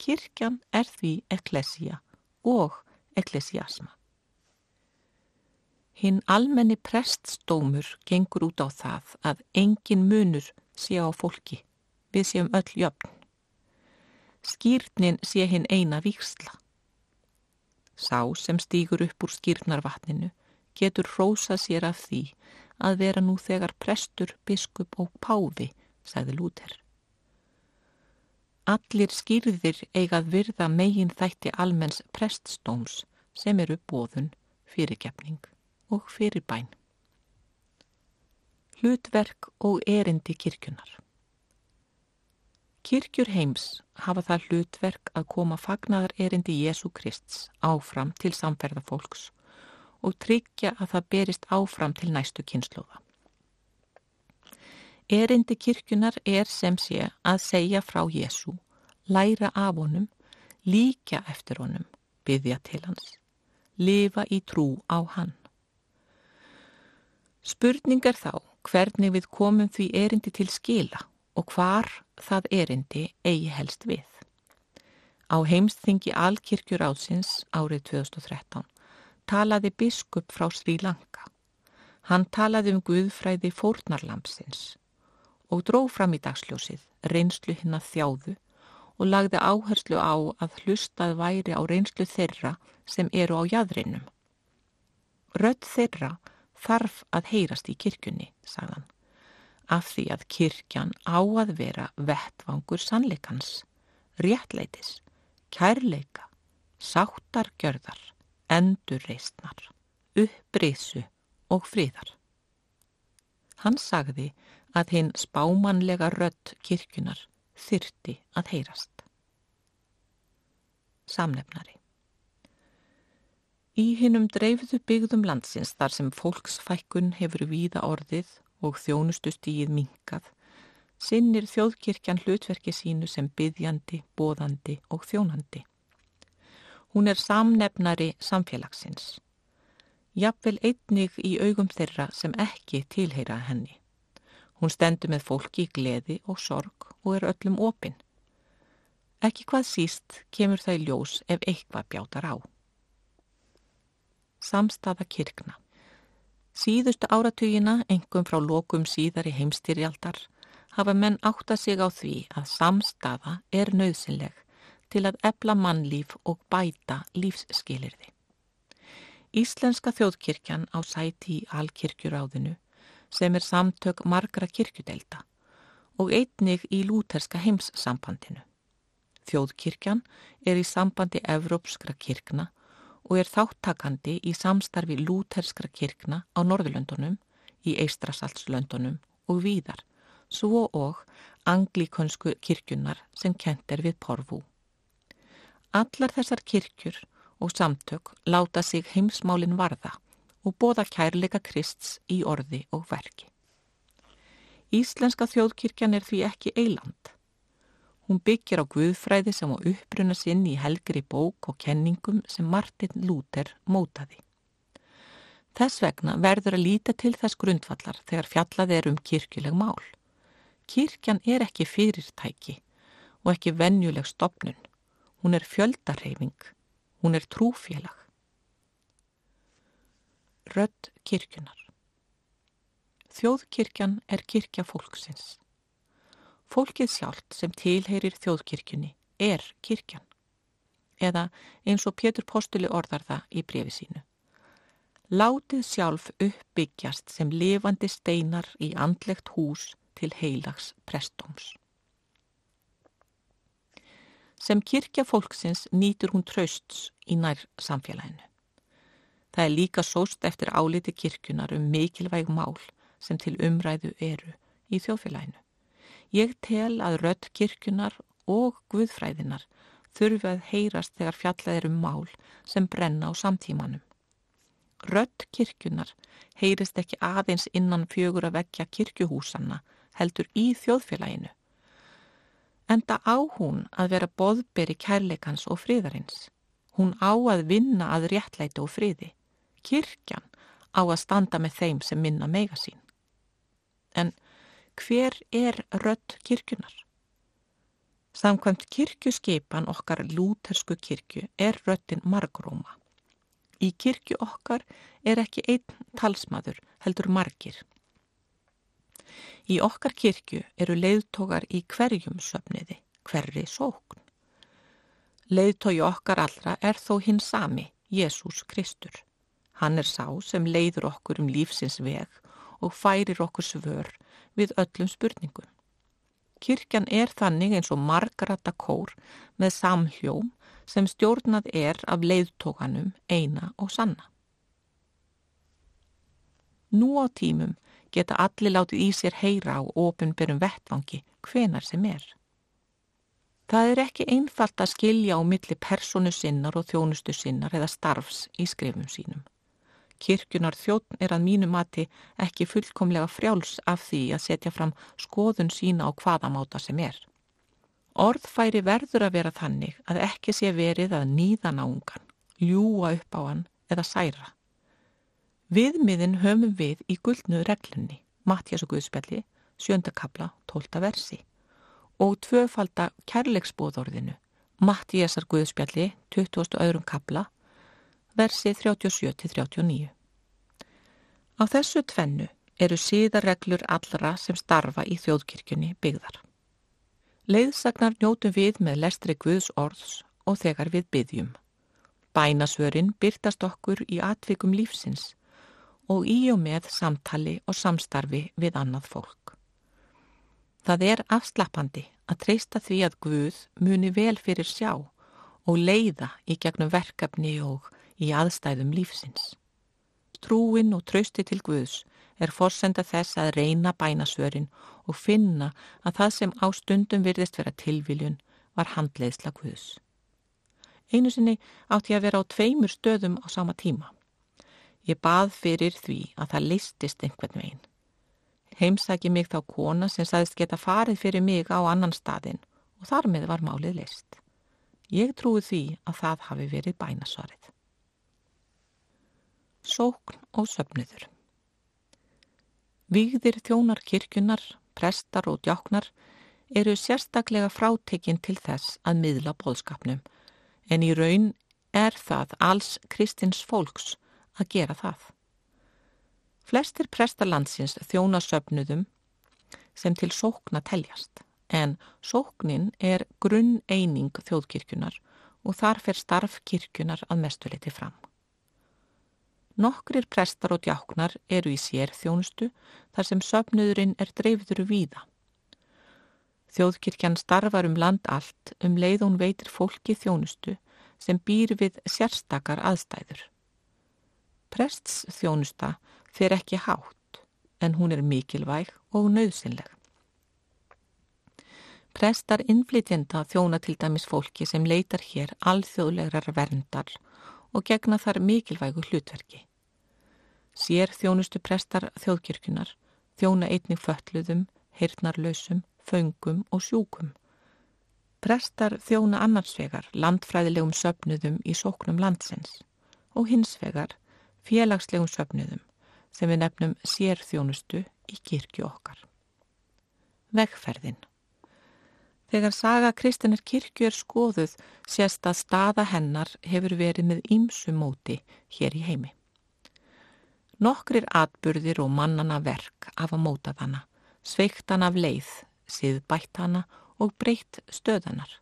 Kirkjan er því eklesia og eklesiasma. Hinn almenni preststómur gengur út á það að engin munur sé á fólki, við séum öll jöfn. Skýrnin sé hinn eina víksla. Sá sem stýgur upp úr skýrnarvatninu getur rósa sér af því að vera nú þegar prestur, biskup og páfi, sagði Lúter. Allir skýrðir eigað virða megin þætti almenns preststóms sem eru bóðun, fyrirgefning og fyrirbæn. Hlutverk og erindi kirkjunar Kirkjur heims hafa það hlutverk að koma fagnar erindi Jésu Krists áfram til samferðafólks og tryggja að það berist áfram til næstu kynnslóða. Erindi kirkjunar er sem sé að segja frá Jésu, læra af honum, líka eftir honum, byggja til hans, lifa í trú á hann. Spurningar þá hvernig við komum því erindi til skila og hvar það erindi eigi helst við. Á heimsþingi Alkirkjur ásins árið 2013 talaði biskup frá Sri Lanka. Hann talaði um Guðfræði fórnarlampsins og dró fram í dagsljósið reynslu hinn að þjáðu og lagði áherslu á að hlustað væri á reynslu þeirra sem eru á jæðrinum. Rött þeirra þarf að heyrast í kirkjunni, sagðan, af því að kirkjan á að vera vettvangur sannleikans, réttleitis, kærleika, sáttargjörðar, endurreistnar, upprisu og fríðar. Hann sagði að hinn spámanlega rött kirkjunar þyrti að heyrast. Samnefnari Í hinnum dreifðu byggðum landsins þar sem fólksfækkun hefur víða orðið og þjónustustíið minkað, sinnir þjóðkirkjan hlutverki sínu sem byggjandi, bóðandi og þjónandi. Hún er samnefnari samfélagsins. Jafnvel einnig í augum þeirra sem ekki tilheyra henni. Hún stendur með fólki í gleði og sorg og er öllum opinn. Ekki hvað síst kemur það í ljós ef eitthvað bjátar á samstafa kirkna. Síðustu áratugina, engum frá lokum síðar í heimstyrjaldar, hafa menn átta sig á því að samstafa er nöðsynleg til að ebla mannlíf og bæta lífsskilirði. Íslenska þjóðkirkjan á sæti í Alkirkjuráðinu sem er samtök margra kirkjudelda og einnig í lúterska heimssambandinu. Þjóðkirkjan er í sambandi evrópskra kirkna og er þáttakandi í samstarfi lúterskra kirkna á Norðurlöndunum, í Eistrasaltslöndunum og víðar, svo og anglíkonsku kirkjunar sem kent er við Porvú. Allar þessar kirkjur og samtök láta sig heimsmálin varða og bóða kærleika Krists í orði og verki. Íslenska þjóðkirkjan er því ekki eiland. Hún byggir á guðfræði sem á uppruna sinn í helgri bók og kenningum sem Martin Luther mótaði. Þess vegna verður að líta til þess grundvallar þegar fjallað er um kirkjuleg mál. Kirkjan er ekki fyrirtæki og ekki vennjuleg stopnun. Hún er fjöldarheyfing. Hún er trúfélag. Rött kirkjunar Þjóðkirkjan er kirkja fólksins. Fólkið sjálft sem tilheyrir þjóðkirkjunni er kirkjan. Eða eins og Pétur Postuli orðar það í brefi sínu. Látið sjálf uppbyggjast sem lifandi steinar í andlegt hús til heilags prestóms. Sem kirkja fólksins nýtur hún trausts í nær samfélaginu. Það er líka sóst eftir áliti kirkjunar um mikilvæg mál sem til umræðu eru í þjóðfélaginu. Ég tel að rött kirkjunar og guðfræðinar þurfi að heyrast þegar fjallað er um mál sem brenna á samtímanum. Rött kirkjunar heyrist ekki aðeins innan fjögur að vekja kirkjuhúsanna heldur í þjóðfélaginu. Enda á hún að vera boðberi kærleikans og fríðarins. Hún á að vinna að réttlæti og fríði. Kirkjan á að standa með þeim sem minna mega sín. En hver er rött kirkjunar? Samkvæmt kirkjuskipan okkar lútersku kirkju er röttin margróma. Í kirkju okkar er ekki einn talsmaður, heldur margir. Í okkar kirkju eru leiðtogar í hverjum söfniði, hverri sókn. Leiðtogi okkar allra er þó hinn sami, Jésús Kristur. Hann er sá sem leiður okkur um lífsins veg og færir okkur svör við öllum spurningum. Kirkjan er þannig eins og margarata kór með samhljóm sem stjórnað er af leiðtókanum eina og sanna. Nú á tímum geta allir látið í sér heyra á ofinberum vettvangi hvenar sem er. Það er ekki einfalt að skilja á milli personu sinnar og þjónustu sinnar eða starfs í skrifum sínum. Kirkjunar þjóttn er að mínu mati ekki fullkomlega frjáls af því að setja fram skoðun sína á hvaðamáta sem er. Orðfæri verður að vera þannig að ekki sé verið að nýða náungan, ljúa upp á hann eða særa. Viðmiðin höfum við í guldnu reglunni, Mattias og Guðspjalli, sjöndakabla, tólta versi og tvöfalda kærleiksbóðorðinu, Mattiasar Guðspjalli, 20. öðrum kabla, versi 37-39. Á þessu tvennu eru síðarreglur allra sem starfa í þjóðkirkjunni byggðar. Leiðsagnar njótu við með lestri Guðs orðs og þegar við byggjum. Bænasvörin byrtast okkur í atvikum lífsins og í og með samtali og samstarfi við annað fólk. Það er afslappandi að treysta því að Guð muni vel fyrir sjá og leiða í gegnum verkefni og í aðstæðum lífsins. Trúin og trausti til Guðs er forsenda þess að reyna bænasvörin og finna að það sem á stundum virðist vera tilviljun var handleiðsla Guðs. Einu sinni átti ég að vera á tveimur stöðum á sama tíma. Ég bað fyrir því að það listist einhvern veginn. Heimsæki mig þá kona sem saðist geta farið fyrir mig á annan staðin og þar með var málið list. Ég trúi því að það hafi verið bænasvarið. Sókn og söpniður Víðir þjónar kirkjunar, prestar og djáknar eru sérstaklega frátekinn til þess að miðla bóðskapnum en í raun er það alls kristins fólks að gera það. Flestir prestarlandsins þjóna söpnuðum sem til sókna teljast en sóknin er grunn eining þjóðkirkjunar og þar fer starf kirkjunar að mestuleiti fram. Nokkrir prestar og djáknar eru í sér þjónustu þar sem söpnuðurinn er dreifður víða. Þjóðkirkjan starfar um land allt um leið hún veitir fólki þjónustu sem býr við sérstakar aðstæður. Prests þjónusta fer ekki hátt en hún er mikilvæg og nöðsynleg. Prestar innflytjenda þjóna til dæmis fólki sem leitar hér alþjóðlegrar verndar og gegna þar mikilvægu hlutverki. Sér þjónustu prestar þjóðkirkunar, þjóna einnig fölluðum, heyrnarlausum, föngum og sjúkum. Prestar þjóna annarsvegar landfræðilegum söpnuðum í sóknum landsins og hinsvegar félagslegum söpnuðum sem við nefnum sér þjónustu í kirkju okkar. Vegferðin Þegar saga Kristinar kirkju er skoðuð sést að staða hennar hefur verið með ímsu móti hér í heimi. Nokkrir atburðir og mannana verk af að móta hana, sveikt hana af leið, siðbætt hana og breytt stöðanar.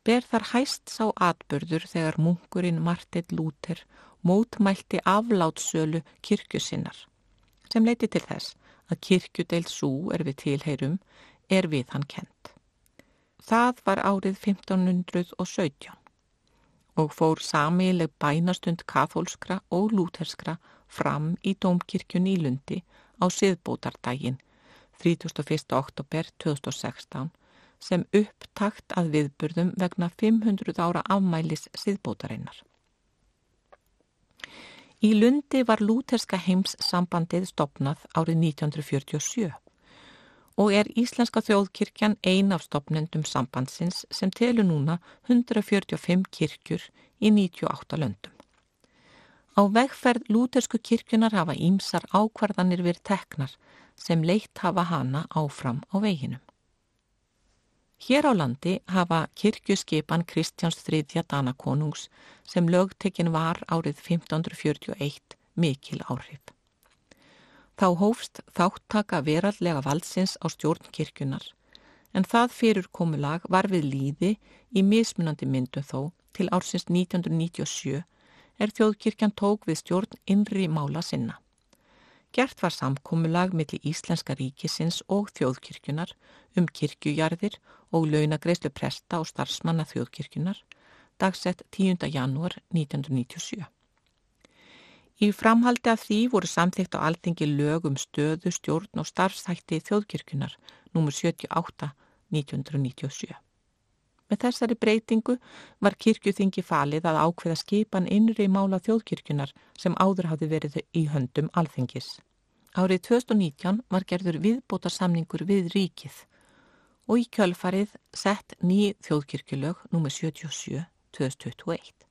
Ber þar hæst sá atburður þegar munkurinn Marteit Lúter mótmælti aflátsölu kirkjusinnar sem leiti til þess að kirkjudeild svo er við tilheyrum er við hann kent. Það var árið 1517 og fór samileg bænastund katholskra og lúterskra fram í Dómkirkjun í Lundi á siðbótardaginn 31. oktober 2016 sem upptakt að viðburðum vegna 500 ára afmælis siðbótarinnar. Í Lundi var lúterska heims sambandið stopnað árið 1947 og er Íslenska þjóðkirkjan ein af stopnendum sambandsins sem telur núna 145 kirkjur í 98 löndum. Á vegferð lútersku kirkjunar hafa ímsar ákvarðanir verið teknar sem leitt hafa hana áfram á veginum. Hér á landi hafa kirkjuskipan Kristjáns III. Danakonungs sem lögtekinn var árið 1541 mikil áhrif. Þá hófst þáttaka verallega valdsins á stjórn kirkjunar en það fyrir komulag var við líði í mismunandi myndum þó til ársins 1997 er þjóðkirkjan tók við stjórn innri mála sinna. Gert var samkomulag millir Íslenska ríkisins og þjóðkirkjunar um kirkjujarðir og launagreislu presta og starfsmanna þjóðkirkjunar dagsett 10. janúar 1997. Í framhaldi af því voru samþygt á alþengi lög um stöðu, stjórn og starfstætti þjóðkirkjunar nr. 78 1997. Með þessari breytingu var kirkjuþingi falið að ákveða skipan innri mála þjóðkirkjunar sem áður hafði verið í höndum alþengis. Árið 2019 var gerður viðbótarsamningur við ríkið og í kjölfarið sett ný þjóðkirkjulög nr. 77 2021.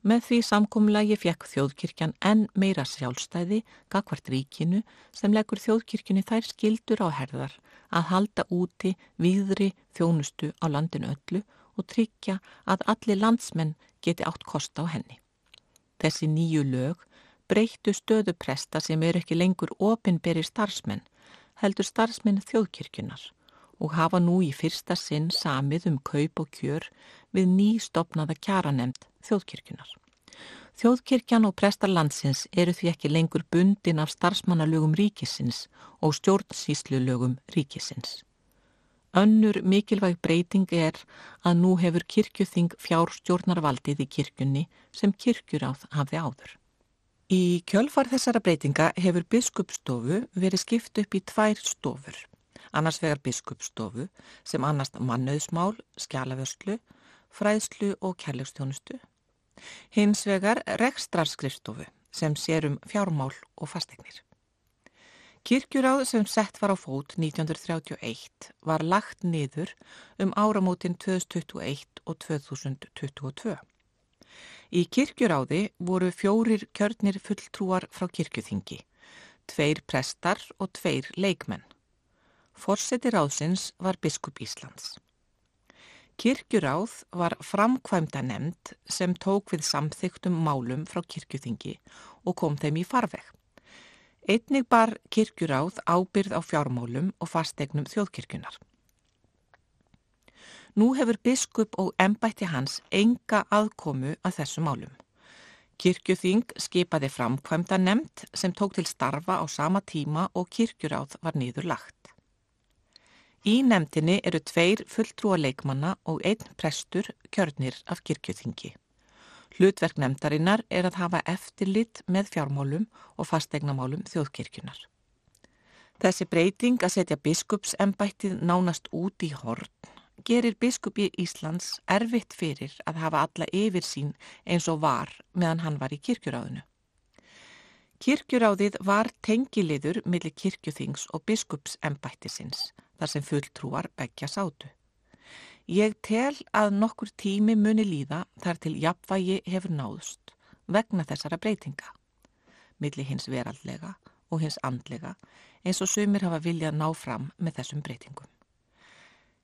Með því samkomlagi fekk þjóðkirkjan enn meira sjálfstæði gagvart ríkinu sem leggur þjóðkirkjunni þær skildur á herðar að halda úti viðri þjónustu á landinu öllu og tryggja að allir landsmenn geti átt kosta á henni. Þessi nýju lög breyttu stöðu presta sem eru ekki lengur ofinberi starfsmenn, heldur starfsmenn þjóðkirkjunar og hafa nú í fyrsta sinn samið um kaup og kjör við nýstopnaða kjaranemd þjóðkirkjunar Þjóðkirkjan og prestar landsins eru því ekki lengur bundin af starfsmannalögum ríkisins og stjórnsýslulögum ríkisins. Önnur mikilvæg breyting er að nú hefur kirkjuþing fjárstjórnarvaldið í kirkjunni sem kirkjuráð hafði áður. Í kjölfar þessara breytinga hefur biskupstofu verið skipt upp í tvær stofur. Annars vegar biskupstofu sem annast mannauðsmál, skjálavörslu, fræðslu og kærlegstjónustu. Hins vegar rekstrarskrifstofu sem sér um fjármál og fastegnir. Kirkjuráð sem sett var á fót 1931 var lagt niður um áramótin 2021 og 2022. Í kirkjuráði voru fjórir kjörnir fulltrúar frá kirkjuþingi, tveir prestar og tveir leikmenn. Forseti ráðsins var biskup Íslands. Kirkjuráð var framkvæmda nefnd sem tók við samþygtum málum frá kirkjuþingi og kom þeim í farveg. Einnig bar kirkjuráð ábyrð á fjármálum og fastegnum þjóðkirkjunar. Nú hefur biskup og embætti hans enga aðkomu að þessu málum. Kirkjuþing skipaði framkvæmda nefnd sem tók til starfa á sama tíma og kirkjuráð var niður lagt. Í nefndinni eru tveir fulltrúa leikmanna og einn prestur kjörnir af kirkjuþingi. Hlutverk nefndarinnar er að hafa eftirlit með fjármálum og fastegnamálum þjóðkirkjunar. Þessi breyting að setja biskupsembættið nánast út í horn gerir biskupi Íslands erfitt fyrir að hafa alla yfir sín eins og var meðan hann var í kirkjuráðinu. Kirkjuráðið var tengiliður millir kirkjuþings og biskupsembættisins þar sem fulltrúar begja sátu. Ég tel að nokkur tími muni líða þar til jafnvægi hefur náðust vegna þessara breytinga. Milli hins veraldlega og hins andlega eins og sumir hafa viljað ná fram með þessum breytingum.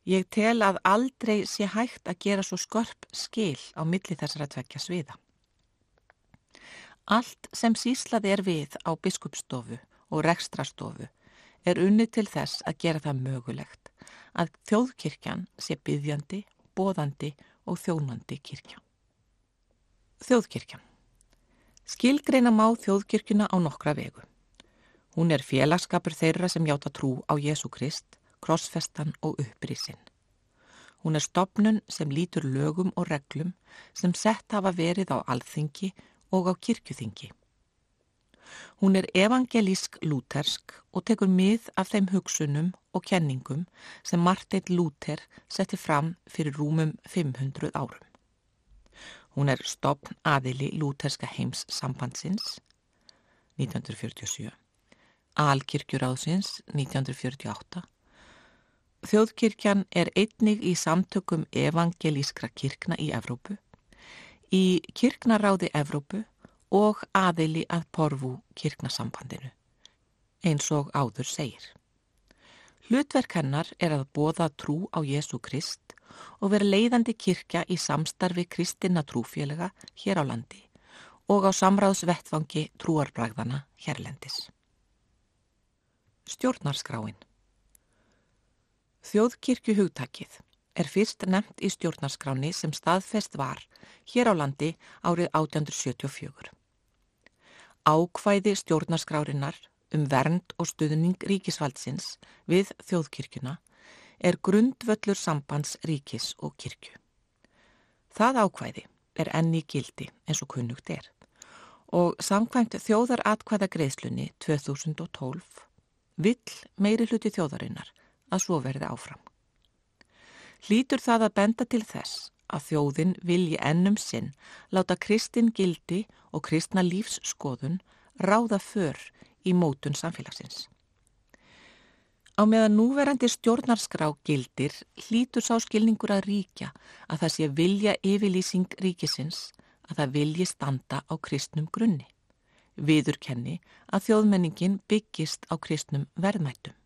Ég tel að aldrei sé hægt að gera svo skörp skil á milli þessara tvekja sviða. Allt sem síslaði er við á biskupstofu og rekstrastofu er unni til þess að gera það mögulegt að þjóðkirkjan sé byggjandi, bóðandi og þjónandi kirkja. Þjóðkirkjan Skilgreina má þjóðkirkjuna á nokkra vegu. Hún er félagskapur þeirra sem hjáta trú á Jésu Krist, krossfestan og upprísin. Hún er stopnun sem lítur lögum og reglum sem sett hafa verið á alþingi og á kirkjuþingi. Hún er evangelísk lútersk og tekur mið af þeim hugsunum og kenningum sem Marteit Lúter setti fram fyrir rúmum 500 árum. Hún er stopn aðili lúterska heims sambandsins 1947, Alkirkjuráðsins 1948. Þjóðkirkjan er einnig í samtökum evangelískra kirkna í Evrópu, í kirknaráði Evrópu og aðili að porfu kirknasambandinu, eins og áður segir. Hlutverk hennar er að bóða trú á Jésu Krist og vera leiðandi kirkja í samstarfi kristina trúfélaga hér á landi og á samráðsvettfangi trúarbræðana hérlendis. Stjórnarskráin Þjóðkirkju hugtakið er fyrst nefnt í stjórnarskráni sem staðfest var hér á landi árið 1874. Ákvæði stjórnarskrárinnar um vernd og stuðning ríkisvaldsins við þjóðkirkjuna er grundvöllur sambands ríkis og kirkju. Það ákvæði er enni gildi eins og kunnugt er og samkvæmt þjóðar atkvæða greiðslunni 2012 vill meiri hluti þjóðarinnar að svo verði áfram. Hlýtur það að benda til þess að þjóðin vilji ennum sinn láta kristin gildi og kristna lífsskoðun ráða för í mótun samfélagsins. Á meðan núverandi stjórnarskrá gildir hlítur sá skilningur að ríkja að það sé vilja yfirlýsing ríkisins að það vilji standa á kristnum grunni. Viðurkenni að þjóðmenningin byggist á kristnum verðmættum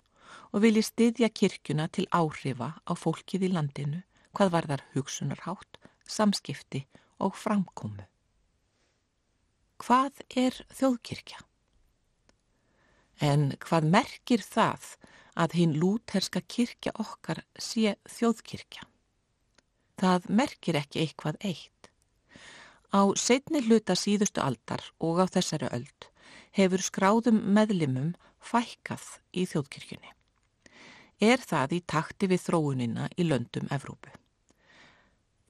og vilji styðja kirkjuna til áhrifa á fólkið í landinu hvað var þar hugsunarhátt, samskipti og framkomu. Hvað er þjóðkirkja? En hvað merkir það að hinn lúterska kirkja okkar sé þjóðkirkja? Það merkir ekki eitthvað eitt. Á setni hluta síðustu aldar og á þessari öld hefur skráðum meðlimum fækkað í þjóðkirkjunni. Er það í takti við þróunina í löndum Evrópu.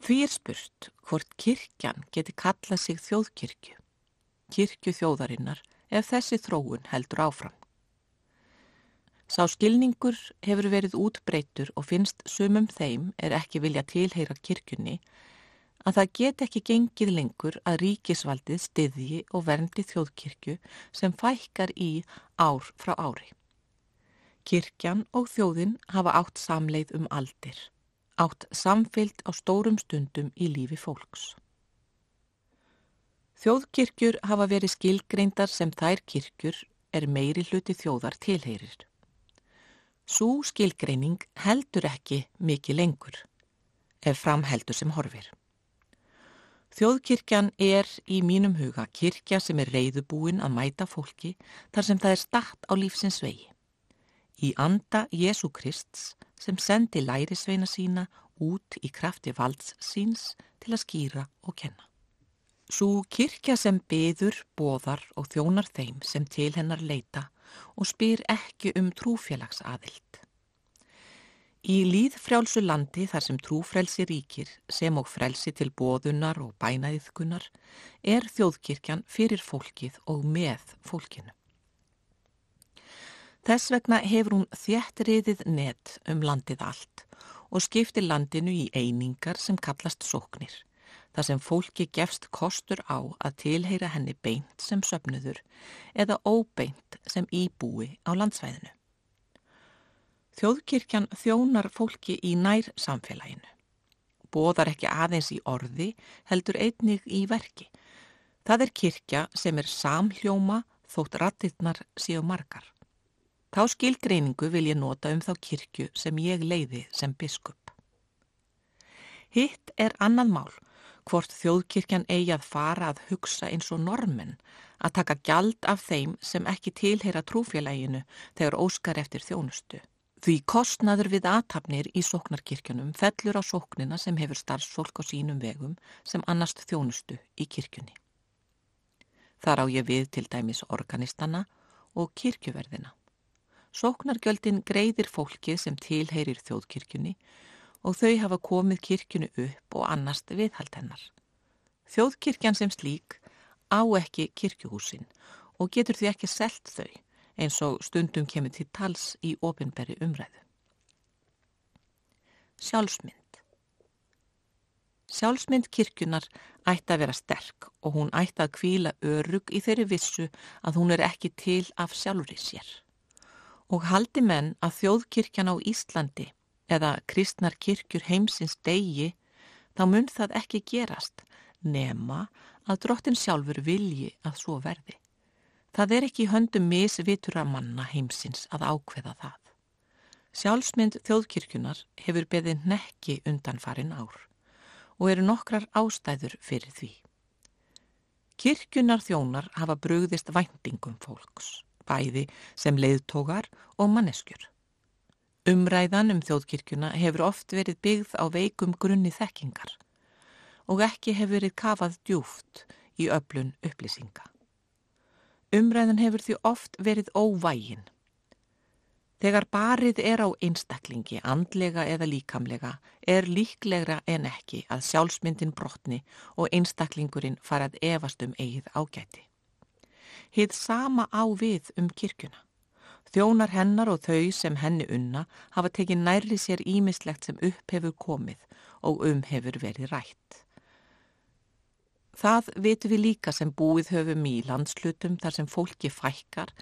Því er spurt hvort kirkjan geti kallað sig þjóðkirkju, kirkju þjóðarinnar ef þessi þróun heldur áfram. Sá skilningur hefur verið útbreytur og finnst sumum þeim er ekki vilja tilheyra kirkjunni að það get ekki gengið lengur að ríkisvaldið stiðji og verndi þjóðkirkju sem fækkar í ár frá ári. Kirkjan og þjóðin hafa átt samleið um aldir, átt samfyllt á stórum stundum í lífi fólks. Þjóðkirkjur hafa verið skilgreindar sem þær kirkjur er meiri hluti þjóðar tilheyrir. Sú skilgreining heldur ekki mikið lengur, ef framheldur sem horfir. Þjóðkirkjan er í mínum huga kirkja sem er reyðubúin að mæta fólki þar sem það er statt á lífsins vegi. Í anda Jésu Krist sem sendi lærisveina sína út í krafti valds síns til að skýra og kenna. Svo kirkja sem byður, boðar og þjónar þeim sem til hennar leita og spyr ekki um trúfélagsaðild. Í líðfrjálsu landi þar sem trúfrelsi ríkir sem og frelsi til bóðunar og bænaðiðkunar er þjóðkirkjan fyrir fólkið og með fólkinu. Þess vegna hefur hún þjættriðið net um landið allt og skiptir landinu í einingar sem kallast sóknir, þar sem fólki gefst kostur á að tilheyra henni beint sem söpnuður eða óbeint sem íbúi á landsvæðinu. Þjóðkirkjan þjónar fólki í nær samfélaginu. Bóðar ekki aðeins í orði, heldur einnig í verki. Það er kirkja sem er samhljóma þótt rattirnar séu margar. Þá skilgreiningu vil ég nota um þá kirkju sem ég leiði sem biskup. Hitt er annað mál hvort þjóðkirkjan eigi að fara að hugsa eins og normen, að taka gjald af þeim sem ekki tilheyra trúfélaginu þegar óskar eftir þjónustu. Því kostnaður við aðtapnir í sóknarkirkjunum fellur á sóknina sem hefur starfsfólk á sínum vegum sem annast þjónustu í kirkjunni. Þar á ég við til dæmis organistana og kirkjuverðina. Sóknargjöldin greiðir fólkið sem tilheyrir þjóðkirkjunni og þau hafa komið kirkjunni upp og annast viðhald hennar. Þjóðkirkjan sem slík á ekki kirkjuhúsin og getur því ekki selt þau eins og stundum kemur til tals í ofinberi umræðu. Sjálfsmynd Sjálfsmynd kirkjunar ætti að vera sterk og hún ætti að kvíla örug í þeirri vissu að hún er ekki til af sjálfri sér. Og haldi menn að þjóðkirkjan á Íslandi eða kristnar kirkjur heimsins degi, þá mun það ekki gerast nema að drottin sjálfur vilji að svo verði. Það er ekki höndum misvitura manna heimsins að ákveða það. Sjálfsmynd þjóðkirkjunar hefur beðið nekki undan farin ár og eru nokkrar ástæður fyrir því. Kirkjunar þjónar hafa brugðist væntingum fólks, bæði sem leiðtógar og manneskjur. Umræðan um þjóðkirkjuna hefur oft verið byggð á veikum grunni þekkingar og ekki hefur verið kafað djúft í öflun upplýsinga. Umræðan hefur því oft verið óvægin. Þegar barið er á einstaklingi, andlega eða líkamlega, er líklegra en ekki að sjálfsmyndin brotni og einstaklingurinn farað efast um eigið ágæti. Hið sama á við um kirkuna. Þjónar hennar og þau sem henni unna hafa tekið nærri sér ímislegt sem upp hefur komið og um hefur verið rætt. Það vitum við líka sem búið höfum í landslutum þar sem fólki fækkar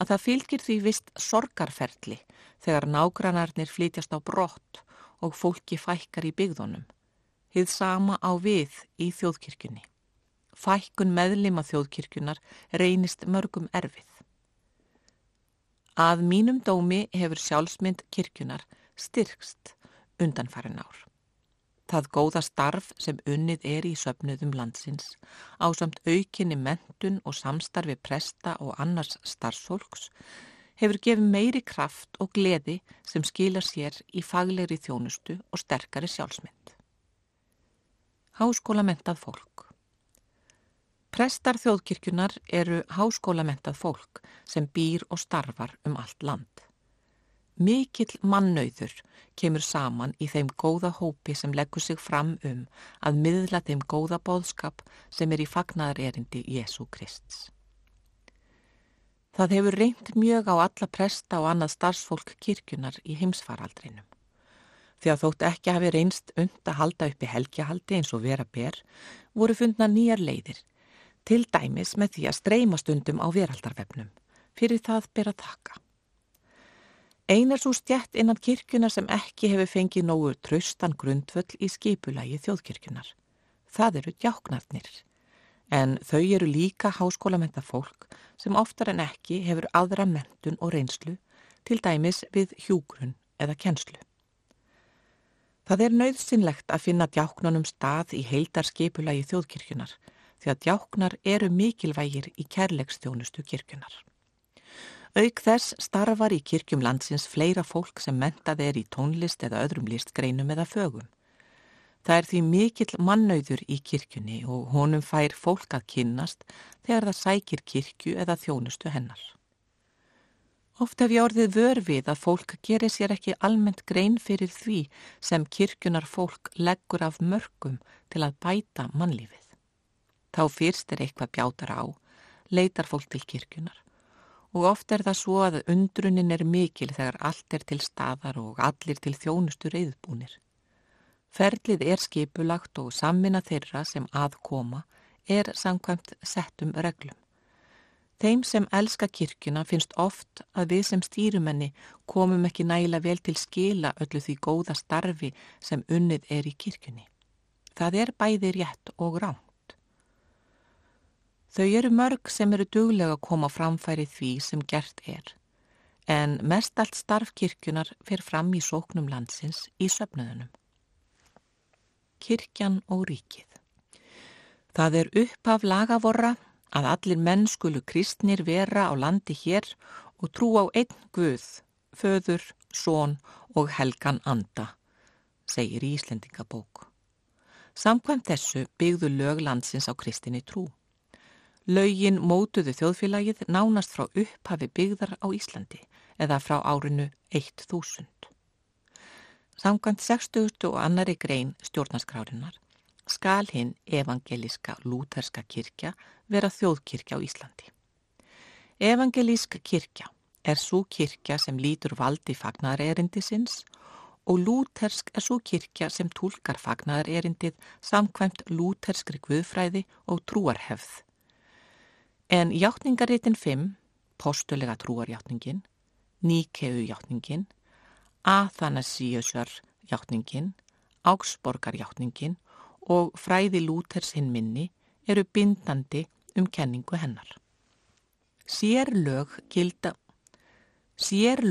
að það fylgir því vist sorgarferli þegar nágrannarnir flytjast á brott og fólki fækkar í byggðunum. Hið sama á við í þjóðkirkjunni. Fækkun meðlima þjóðkirkjunar reynist mörgum erfið. Að mínum dómi hefur sjálfsmynd kirkjunar styrkst undanfærin ár. Það góða starf sem unnið er í söpnuðum landsins á samt aukinni mentun og samstarfi presta og annars starfsfólks hefur gefið meiri kraft og gleði sem skila sér í faglegri þjónustu og sterkari sjálfsmynd. Háskóla mentað fólk Prestar þjóðkirkjunar eru háskólamentað fólk sem býr og starfar um allt land. Mikill mannauður kemur saman í þeim góða hópi sem leggur sig fram um að miðla þeim góða bóðskap sem er í fagnaðar erindi Jésu Krists. Það hefur reynd mjög á alla presta og annað starfsfólk kirkjunar í heimsfaraldrinum. Því að þótt ekki hafi reynst und að halda uppi helgjahaldi eins og vera ber, voru fundna nýjar leiðir, til dæmis með því að streyma stundum á veraldarvefnum, fyrir það ber að taka. Einar svo stjætt innan kirkjunar sem ekki hefur fengið nógu tröstan grundvöll í skipulagi þjóðkirkjunar. Það eru djáknarnir, en þau eru líka háskólamenta fólk sem oftar en ekki hefur aðra mentun og reynslu, til dæmis við hjúgrun eða kennslu. Það er nöðsynlegt að finna djáknunum stað í heildarskipulagi þjóðkirkjunar því að djáknar eru mikilvægir í kærleikstjónustu kirkjunar. Auk þess starfar í kirkjum landsins fleira fólk sem mentað er í tónlist eða öðrum listgreinum eða fögum. Það er því mikill mannauður í kirkjunni og honum fær fólk að kynnast þegar það sækir kirkju eða þjónustu hennar. Oft hef ég orðið vörfið að fólk gerir sér ekki almennt grein fyrir því sem kirkjunar fólk leggur af mörgum til að bæta mannlífið. Þá fyrst er eitthvað bjátar á, leitar fólk til kirkjunar og oft er það svo að undrunin er mikil þegar allt er til staðar og allir til þjónustu reyðbúnir. Ferlið er skipulagt og sammina þeirra sem aðkoma er samkvæmt settum reglum. Þeim sem elska kirkuna finnst oft að við sem stýrumenni komum ekki nægila vel til skila öllu því góða starfi sem unnið er í kirkuni. Það er bæði rétt og ránt. Þau eru mörg sem eru duglega að koma framfæri því sem gert er, en mest allt starf kirkunar fyrir fram í sóknum landsins í söfnuðunum. Kirkjan og ríkið Það er upp af lagavorra að allir menn skulu kristnir vera á landi hér og trú á einn Guð, föður, són og helgan anda, segir Íslendingabók. Samkvæmt þessu byggðu lög landsins á kristinni trú. Lögin mótuðu þjóðfélagið nánast frá upphafi byggðar á Íslandi eða frá árinu 1000. Samkvæmt 60. og annari grein stjórnaskrárinnar skal hinn evangeliska lúterska kirkja vera þjóðkirkja á Íslandi. Evangelíska kirkja er svo kirkja sem lítur valdi fagnaðarerindisins og lútersk er svo kirkja sem tólkar fagnaðarerindið samkvæmt lúterskri guðfræði og trúarhefð. En hjáttningaritin 5, postulega trúarhjáttningin, Níkeu hjáttningin, Athanasíusar hjáttningin, Ágsborgar hjáttningin og fræði Lúthers hinn minni eru bindandi um kenningu hennar. Sér lög gilda, sér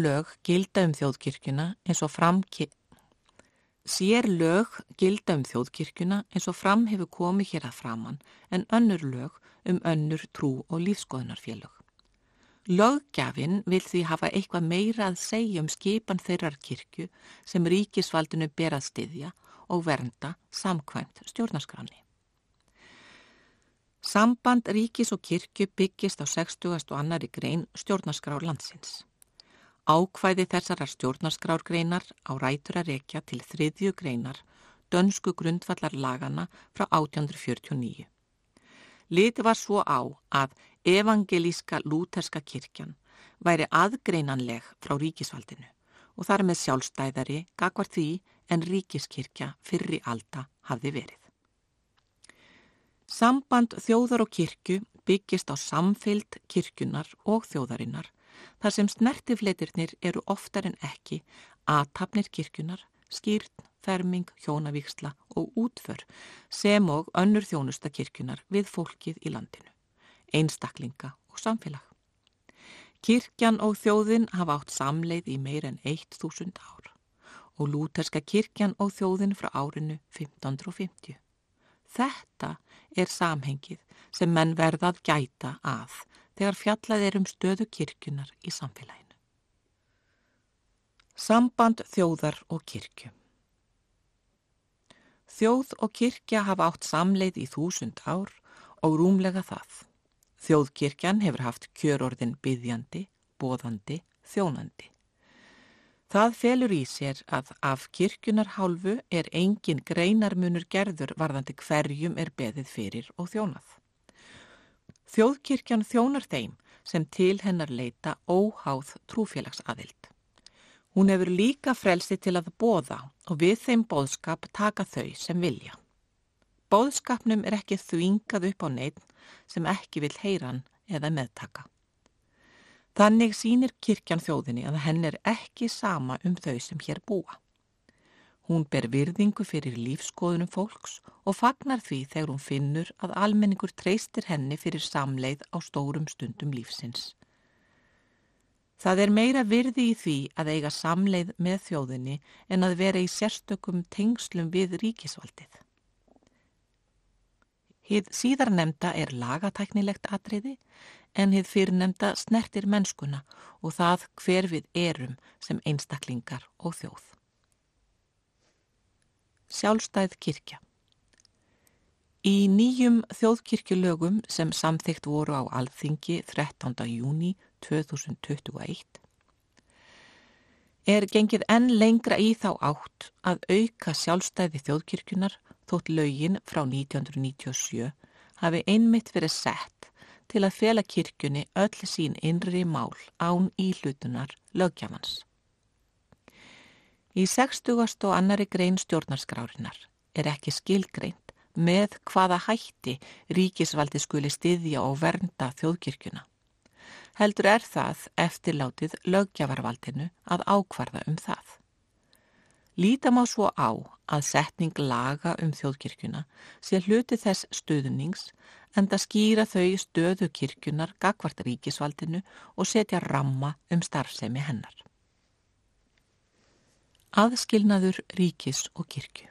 gilda um þjóðkirkjuna eins og fram Sér lög gilda um þjóðkirkjuna eins og fram hefur komið hér að framann en önnur lög um önnur trú og lífskoðunarfélög. Löggafinn vil því hafa eitthvað meira að segja um skipan þeirrar kirkju sem ríkisvaldinu ber að styðja og vernda samkvæmt stjórnarskráni. Samband ríkis og kirkju byggist á 60. og annari grein stjórnarskrár landsins. Ákvæði þessarar stjórnarskrárgreinar á rætur að rekja til þriðju greinar dönsku grundvallar lagana frá 1849. Liti var svo á að evangelíska lúterska kirkjan væri aðgreinanleg frá ríkisvaldinu og þar með sjálfstæðari gagvar því en ríkiskirkja fyrri alda hafði verið. Samband þjóðar og kirkju byggist á samfyllt kirkjunar og þjóðarinnar þar sem snertifleitirnir eru oftar en ekki aðtapnir kirkjunar, skýrn, ferming, hjónavíksla og útför sem og önnur þjónusta kirkjunar við fólkið í landinu, einstaklinga og samfélag. Kirkjan og þjóðin hafa átt samleið í meir en 1000 ár og lúterska kirkjan og þjóðin frá árinu 1550. Þetta er samhengið sem menn verðað gæta að þegar fjallað er um stöðu kirkjunar í samfélaginu. Samband þjóðar og kirkju Þjóð og kirkja hafa átt samleið í þúsund ár og rúmlega það. Þjóðkirkjan hefur haft kjörorðin byðjandi, bóðandi, þjónandi. Það felur í sér að af kirkjunar hálfu er engin greinarmunur gerður varðandi hverjum er beðið fyrir og þjónað. Þjóðkirkjan þjónar þeim sem til hennar leita óháð trúfélagsaðild. Hún hefur líka frelsi til að bóða og við þeim bóðskap taka þau sem vilja. Bóðskapnum er ekki þvingað upp á neitt sem ekki vil heyran eða meðtaka. Þannig sínir kirkjan þjóðinni að henn er ekki sama um þau sem hér búa. Hún ber virðingu fyrir lífskoðunum fólks og fagnar því þegar hún finnur að almenningur treystir henni fyrir samleið á stórum stundum lífsins. Það er meira virði í því að eiga samleið með þjóðinni en að vera í sérstökum tengslum við ríkisvaldið. Hið síðarnemda er lagatæknilegt atriði en hið fyrirnemda snertir mennskuna og það hver við erum sem einstaklingar og þjóð. Sjálfstæð kirkja Í nýjum þjóðkirkjulögum sem samþygt voru á alþingi 13. júni 2021 er gengið enn lengra í þá átt að auka sjálfstæði þjóðkirkjunar þótt lögin frá 1997 hafi einmitt verið sett til að fela kirkjunni öll sín innri mál án íhlutunar lögjafans. Í 60. og annari grein stjórnarskrárinar er ekki skilgreint með hvaða hætti ríkisvaldi skuli styðja og vernda þjóðkirkjuna. Heldur er það eftirlátið lögjafarvaldinu að ákvarða um það. Lítam á svo á að setning laga um þjóðkirkjuna sé hluti þess stöðnings en það skýra þau stöðu kirkjunar gagvart ríkisvaldinu og setja ramma um starfsemi hennar. Aðskilnaður ríkis og kirkju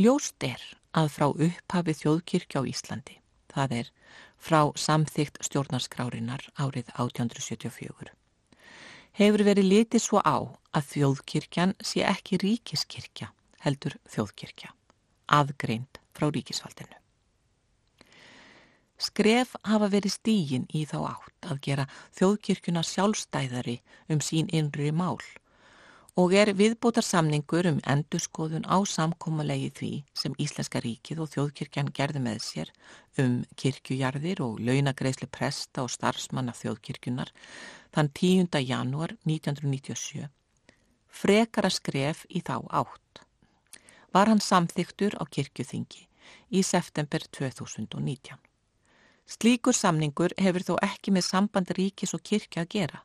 Ljóst er að frá upphafi þjóðkirkja á Íslandi, það er frá samþygt stjórnarskrárinar árið 1874, hefur verið litið svo á að þjóðkirkjan sé ekki ríkiskirkja heldur þjóðkirkja, aðgreind frá ríkisvaldinu. Skref hafa verið stígin í þá átt að gera þjóðkirkuna sjálfstæðari um sín innri mál og er viðbútar samningur um endurskoðun á samkómalegi því sem Íslenska ríkið og þjóðkirkjan gerði með sér um kirkjujarðir og launagreisli presta og starfsmanna þjóðkirkjunar þann 10. janúar 1997 frekara skref í þá átt. Var hann samþyktur á kirkjuþingi í september 2019. Slíkur samningur hefur þó ekki með samband ríkis og kirkja að gera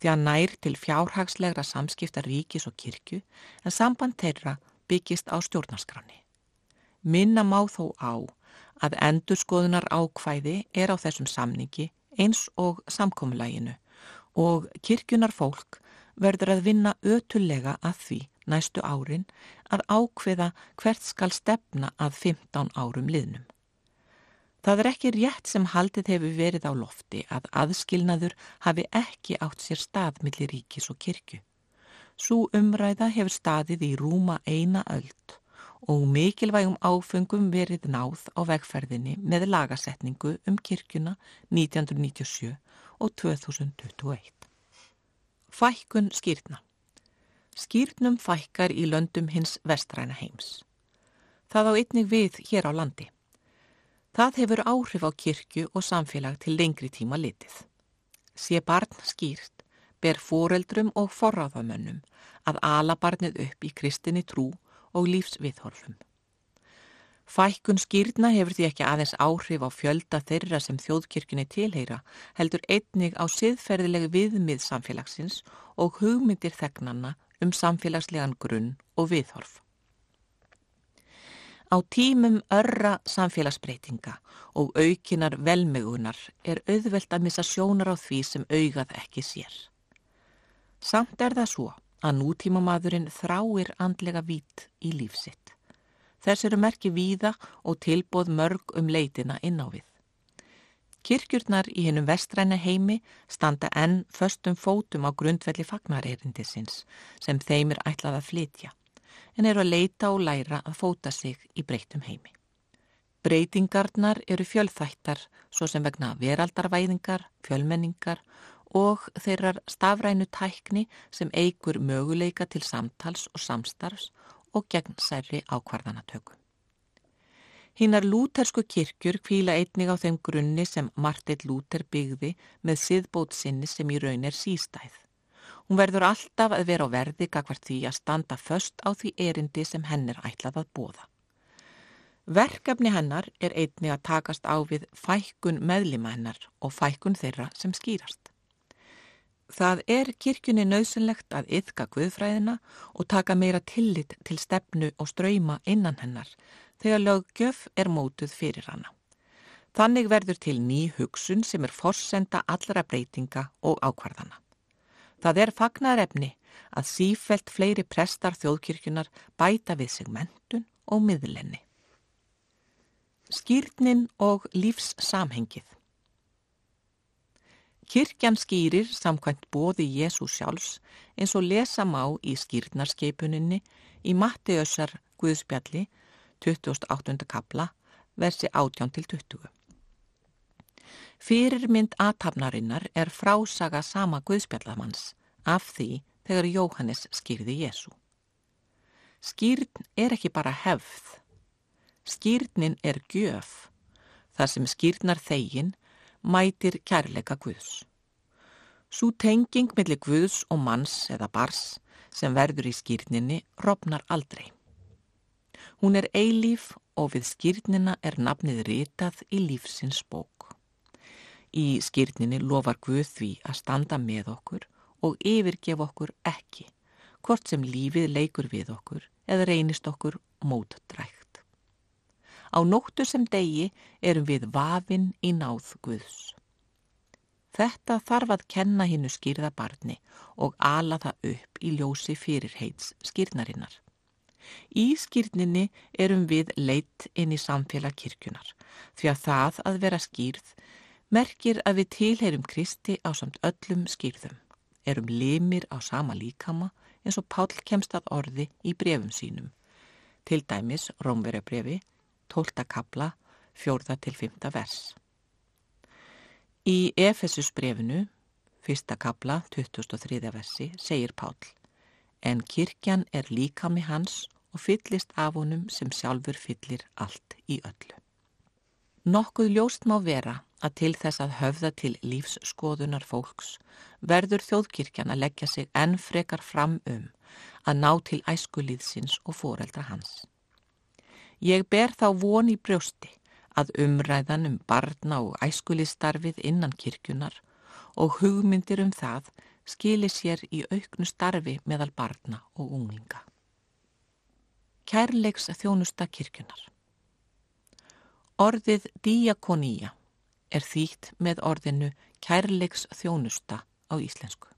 því að nær til fjárhagslegra samskipta ríkis og kirkju en samband þeirra byggist á stjórnarskranni. Minna má þó á að endurskoðunar ákvæði er á þessum samningi eins og samkomiðlæginu og kirkjunar fólk verður að vinna ötulega að því næstu árin að ákveða hvert skal stefna að 15 árum liðnum. Það er ekki rétt sem haldið hefur verið á lofti að aðskilnaður hafi ekki átt sér stað millir ríkis og kirkju. Sú umræða hefur staðið í rúma eina öld og mikilvægum áfengum verið náð á vegferðinni með lagasetningu um kirkjuna 1997 og 2021. Fækkun skýrna Skýrnum fækkar í löndum hins vestræna heims. Það á einnig við hér á landi. Það hefur áhrif á kirkju og samfélag til lengri tíma litið. Sé barn skýrt, ber foreldrum og forráðamönnum að ala barnið upp í kristinni trú og lífsviðhorfum. Fækkun skýrna hefur því ekki aðeins áhrif á fjölda þeirra sem þjóðkirkjunni tilheyra, heldur einnig á siðferðilegi viðmið samfélagsins og hugmyndir þegnanna um samfélagslegan grunn og viðhorf. Á tímum örra samfélagsbreytinga og aukinar velmegunar er auðvelt að missa sjónar á því sem augað ekki sér. Samt er það svo að nútímamadurinn þráir andlega vít í lífsitt. Þess eru merki víða og tilbóð mörg um leitina inn á við. Kirkjurnar í hennum vestræna heimi standa enn föstum fótum á grundvelli fagnarerindisins sem þeim er ætlað að flytja en eru að leita og læra að fóta sig í breytum heimi. Breytingarnar eru fjölþættar svo sem vegna veraldarvæðingar, fjölmenningar og þeirrar stafrænu tækni sem eigur möguleika til samtals og samstarfs og gegn særri ákvarðanatöku. Hinnar lútersku kirkjur kvíla einnig á þeim grunni sem Marteit Lúter byggði með siðbót sinni sem í raun er sístæð. Hún verður alltaf að vera á verði gagvart því að standa först á því erindi sem henn er ætlað að bóða. Verkefni hennar er einnig að takast á við fækkun meðlima hennar og fækkun þeirra sem skýrast. Það er kirkjunni nöðsynlegt að yfka guðfræðina og taka meira tillit til stefnu og ströyma innan hennar þegar löggjöf er mótuð fyrir hana. Þannig verður til ný hugsun sem er forsenda allra breytinga og ákvarðana. Það er fagnarefni að sífelt fleiri prestar þjóðkirkjunar bæta við sig mentun og miðlenni. Skýrnin og lífssamhengið Kirkjan skýrir samkvæmt bóði Jésu sjálfs eins og lesa má í skýrnarskeipuninni í Mattiösar Guðspjalli 28. kapla, versi 18-20. Fyrirmynd aðtapnarinnar er frásaga sama Guðspjallamanns af því þegar Jóhannes skýrði Jésu. Skýrn er ekki bara hefð. Skýrnin er gjöf. Það sem skýrnar þegin mætir kærleika Guðs. Svo tenging millir Guðs og manns eða bars sem verður í skýrninni robnar aldrei. Hún er eilíf og við skýrnina er nafnið ritað í lífsins bók. Í skýrninni lofar Guð því að standa með okkur og yfirgef okkur ekki, hvort sem lífið leikur við okkur eða reynist okkur mótdrægt. Á nóttu sem degi erum við vafinn í náð Guðs. Þetta þarf að kenna hinnu skýrða barni og ala það upp í ljósi fyrirheits skýrnarinnar. Í skýrninni erum við leitt inn í samfélag kirkjunar því að það að vera skýrð merkir að við tilheyrum Kristi á samt öllum skýrðum, erum limir á sama líkama eins og Pál kemst að orði í brefum sínum, til dæmis Rómverjabrefi, 12. kabla, 4. til 5. vers. Í Efesus brefinu, 1. kabla, 23. versi, segir Pál, en kirkjan er líkami hans og fyllist af honum sem sjálfur fyllir allt í öllu. Nokkuð ljóst má vera að til þess að höfða til lífsskoðunar fólks verður þjóðkirkjan að leggja sig enn frekar fram um að ná til æskulíðsins og foreldra hans. Ég ber þá von í brjósti að umræðan um barna og æskulíðstarfið innan kirkjunar og hugmyndir um það skilir sér í auknu starfi meðal barna og unglinga. Kærleiks þjónusta kirkjunar Orðið diakonía er þýtt með orðinu kærleiks þjónusta á íslensku.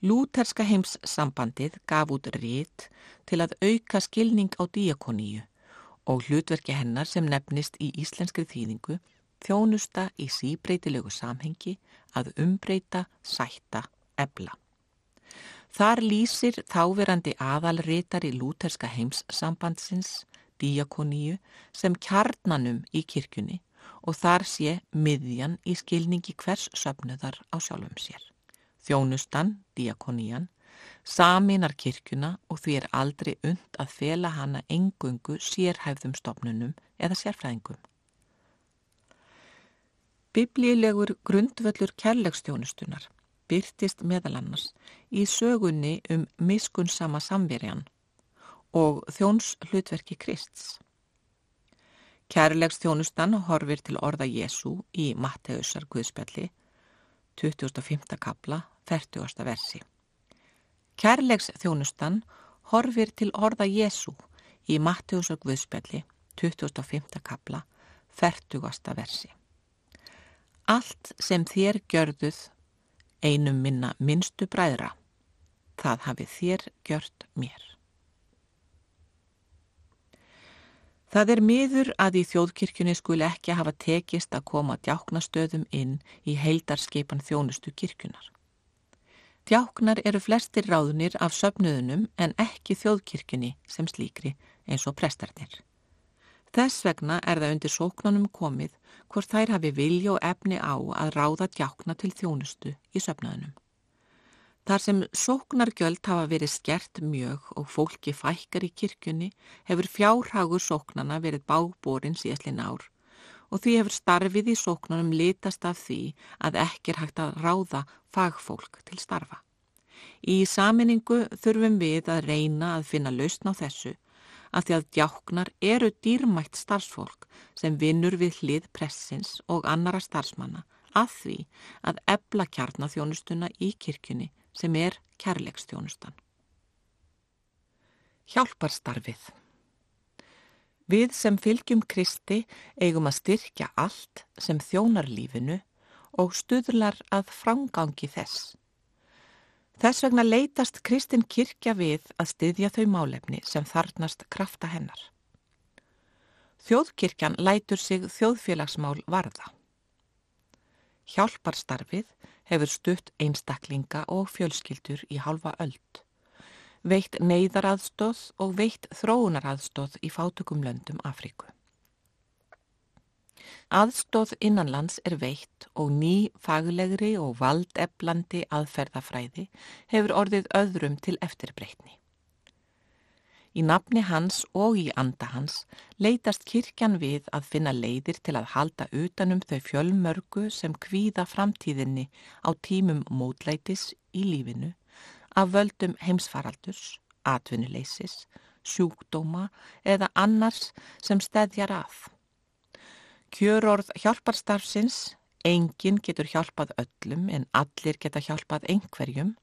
Lúterska heims sambandið gaf út rít til að auka skilning á diakoníu og hlutverki hennar sem nefnist í íslenskri þýðingu þjónusta í síbreytilegu samhengi að umbreyta, sætta, ebla. Þar lýsir þáverandi aðalritari lúterska heimssambandsins, diakoníu, sem kjarnanum í kirkjunni og þar sé miðjan í skilningi hvers söfnuðar á sjálfum sér. Þjónustan, diakonían, saminar kirkjuna og því er aldrei und að fela hana engungu sérhæfðum stopnunum eða sérfræðingum. Biblílegur grundvöldur kærlegstjónustunar byrtist meðal annars í sögunni um miskunnsama samverjan og þjóns hlutverki Krists. Kærlegs þjónustan horfir til orða Jésu í Matteusar Guðspjalli, 2005. kapla, 40. versi. Kærlegs þjónustan horfir til orða Jésu í Matteusar Guðspjalli, 25. kapla, 40. versi. Allt sem þér gjörduð einum minna minnstu bræðra. Það hafið þér gjört mér. Það er miður að í þjóðkirkjunni skul ekki hafa tekist að koma djáknastöðum inn í heildarskipan þjónustu kirkjunar. Djáknar eru flestir ráðunir af söpnuðunum en ekki þjóðkirkjunni sem slíkri eins og prestarnir. Þess vegna er það undir sóknunum komið hvort þær hafi vilja og efni á að ráða djákna til þjónustu í söfnaðunum. Þar sem sóknargjöld hafa verið skert mjög og fólki fækkar í kirkjunni hefur fjárhagur sóknana verið bábórin síðastlinn ár og því hefur starfið í sóknunum litast af því að ekki er hægt að ráða fagfólk til starfa. Í saminningu þurfum við að reyna að finna lausn á þessu að því að djáknar eru dýrmætt starfsfólk sem vinnur við hlið pressins og annara starfsmanna að því að ebla kjarnaþjónustuna í kirkjunni sem er kærleikstjónustan. Hjálparstarfið Við sem fylgjum Kristi eigum að styrkja allt sem þjónar lífinu og stuðlar að frangangi þess. Þess vegna leytast Kristinn kirkja við að styðja þau málefni sem þarnast krafta hennar. Þjóðkirkjan lætur sig þjóðfélagsmál varða. Hjálparstarfið hefur stutt einstaklinga og fjölskyldur í halva öld. Veitt neyðaraðstóð og veitt þróunaraðstóð í fátökum löndum Afríku. Aðstóð innanlands er veitt og ný faglegri og valdeflandi aðferðafræði hefur orðið öðrum til eftirbreytni. Í nafni hans og í anda hans leytast kirkjan við að finna leiðir til að halda utanum þau fjölmörgu sem kvíða framtíðinni á tímum mótlætis í lífinu af völdum heimsfaraldurs, atvinnuleysis, sjúkdóma eða annars sem stedjar að. Kjörorð hjálparstarfsins, enginn getur hjálpað öllum en allir geta hjálpað einhverjum,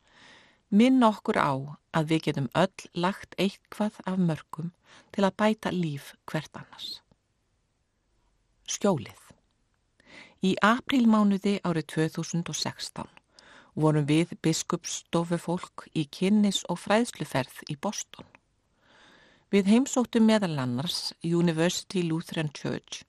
minn okkur á að við getum öll lagt eitthvað af mörgum til að bæta líf hvert annars. Skjólið Í aprílmánuði árið 2016 vorum við biskupsstofufólk í kynnis og fræðsluferð í Boston. Við heimsóttum meðal annars University Lutheran Church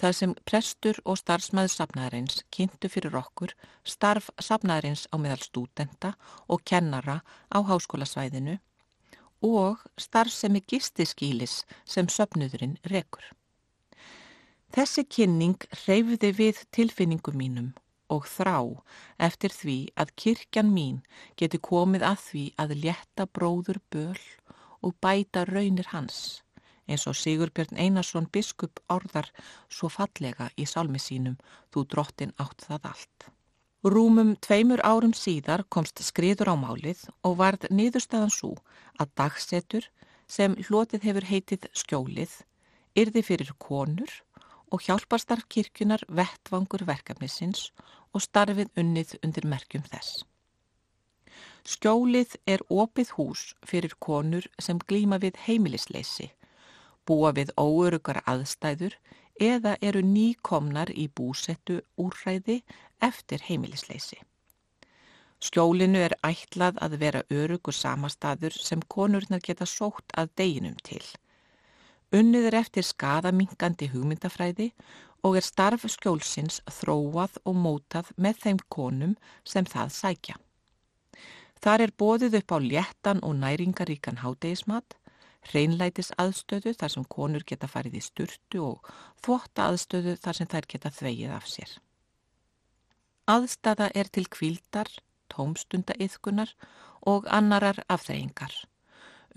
þar sem prestur og starfsmæður safnaðarins kynntu fyrir okkur starf safnaðarins á meðal stúdenta og kennara á háskólasvæðinu og starfsemi gistiskílis sem söpnuðurinn rekur. Þessi kynning reyfði við tilfinningum mínum og þrá eftir því að kirkjan mín geti komið að því að létta bróður böl og bæta raunir hans eins og Sigurbjörn Einarsson biskup orðar svo fallega í salmi sínum þú drottin átt það allt. Rúmum tveimur árum síðar komst skriður á málið og varð niðurstaðan svo að dagsetur sem hlotið hefur heitið skjólið yrði fyrir konur og hjálparstarf kirkjunar vettvangur verkefnisins og starfið unnið undir merkjum þess. Skjólið er opið hús fyrir konur sem glýma við heimilisleysi búa við óörugar aðstæður eða eru nýkomnar í búsettu úrræði eftir heimilisleysi. Skjólinu er ætlað að vera örugur samastaður sem konurnar geta sótt að deginum til. Unnið er eftir skadamingandi hugmyndafræði og er starf skjólsins þróað og mótað með þeim konum sem það sækja. Þar er bóðið upp á léttan og næringaríkan hádegismat, hreinlætis aðstöðu þar sem konur geta farið í sturtu og þvótta aðstöðu þar sem þær geta þvegið af sér. Aðstæða er til kvíldar, tómstundaiðkunar og annarar afþreyingar,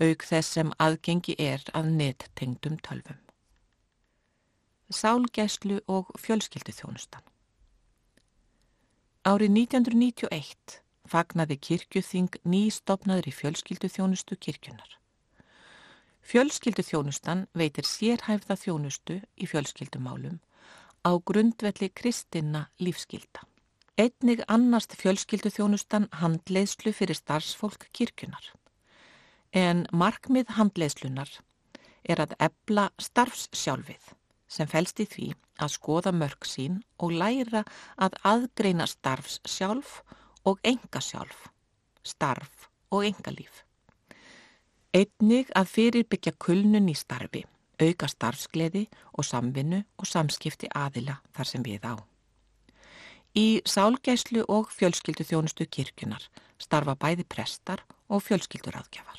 auk þess sem aðgengi er að nettengdum tölvum. Sálgæslu og fjölskyldu þjónustan Árið 1991 fagnaði kirkjuþing nýstopnaður í fjölskyldu þjónustu kirkjunar. Fjölskyldu þjónustan veitir sérhæfða þjónustu í fjölskyldumálum á grundvelli kristinna lífskylda. Einnig annast fjölskyldu þjónustan handleislu fyrir starfsfólk kirkunar. En markmið handleislunar er að ebla starfssjálfið sem fælst í því að skoða mörg sín og læra að aðgreina starfssjálf og engasjálf, starf og engalíf. Einnig að fyrirbyggja kulnun í starfi, auka starfsgleði og samvinnu og samskipti aðila þar sem við á. Í sálgæslu og fjölskyldu þjónustu kirkunar starfa bæði prestar og fjölskyldur aðgjafar.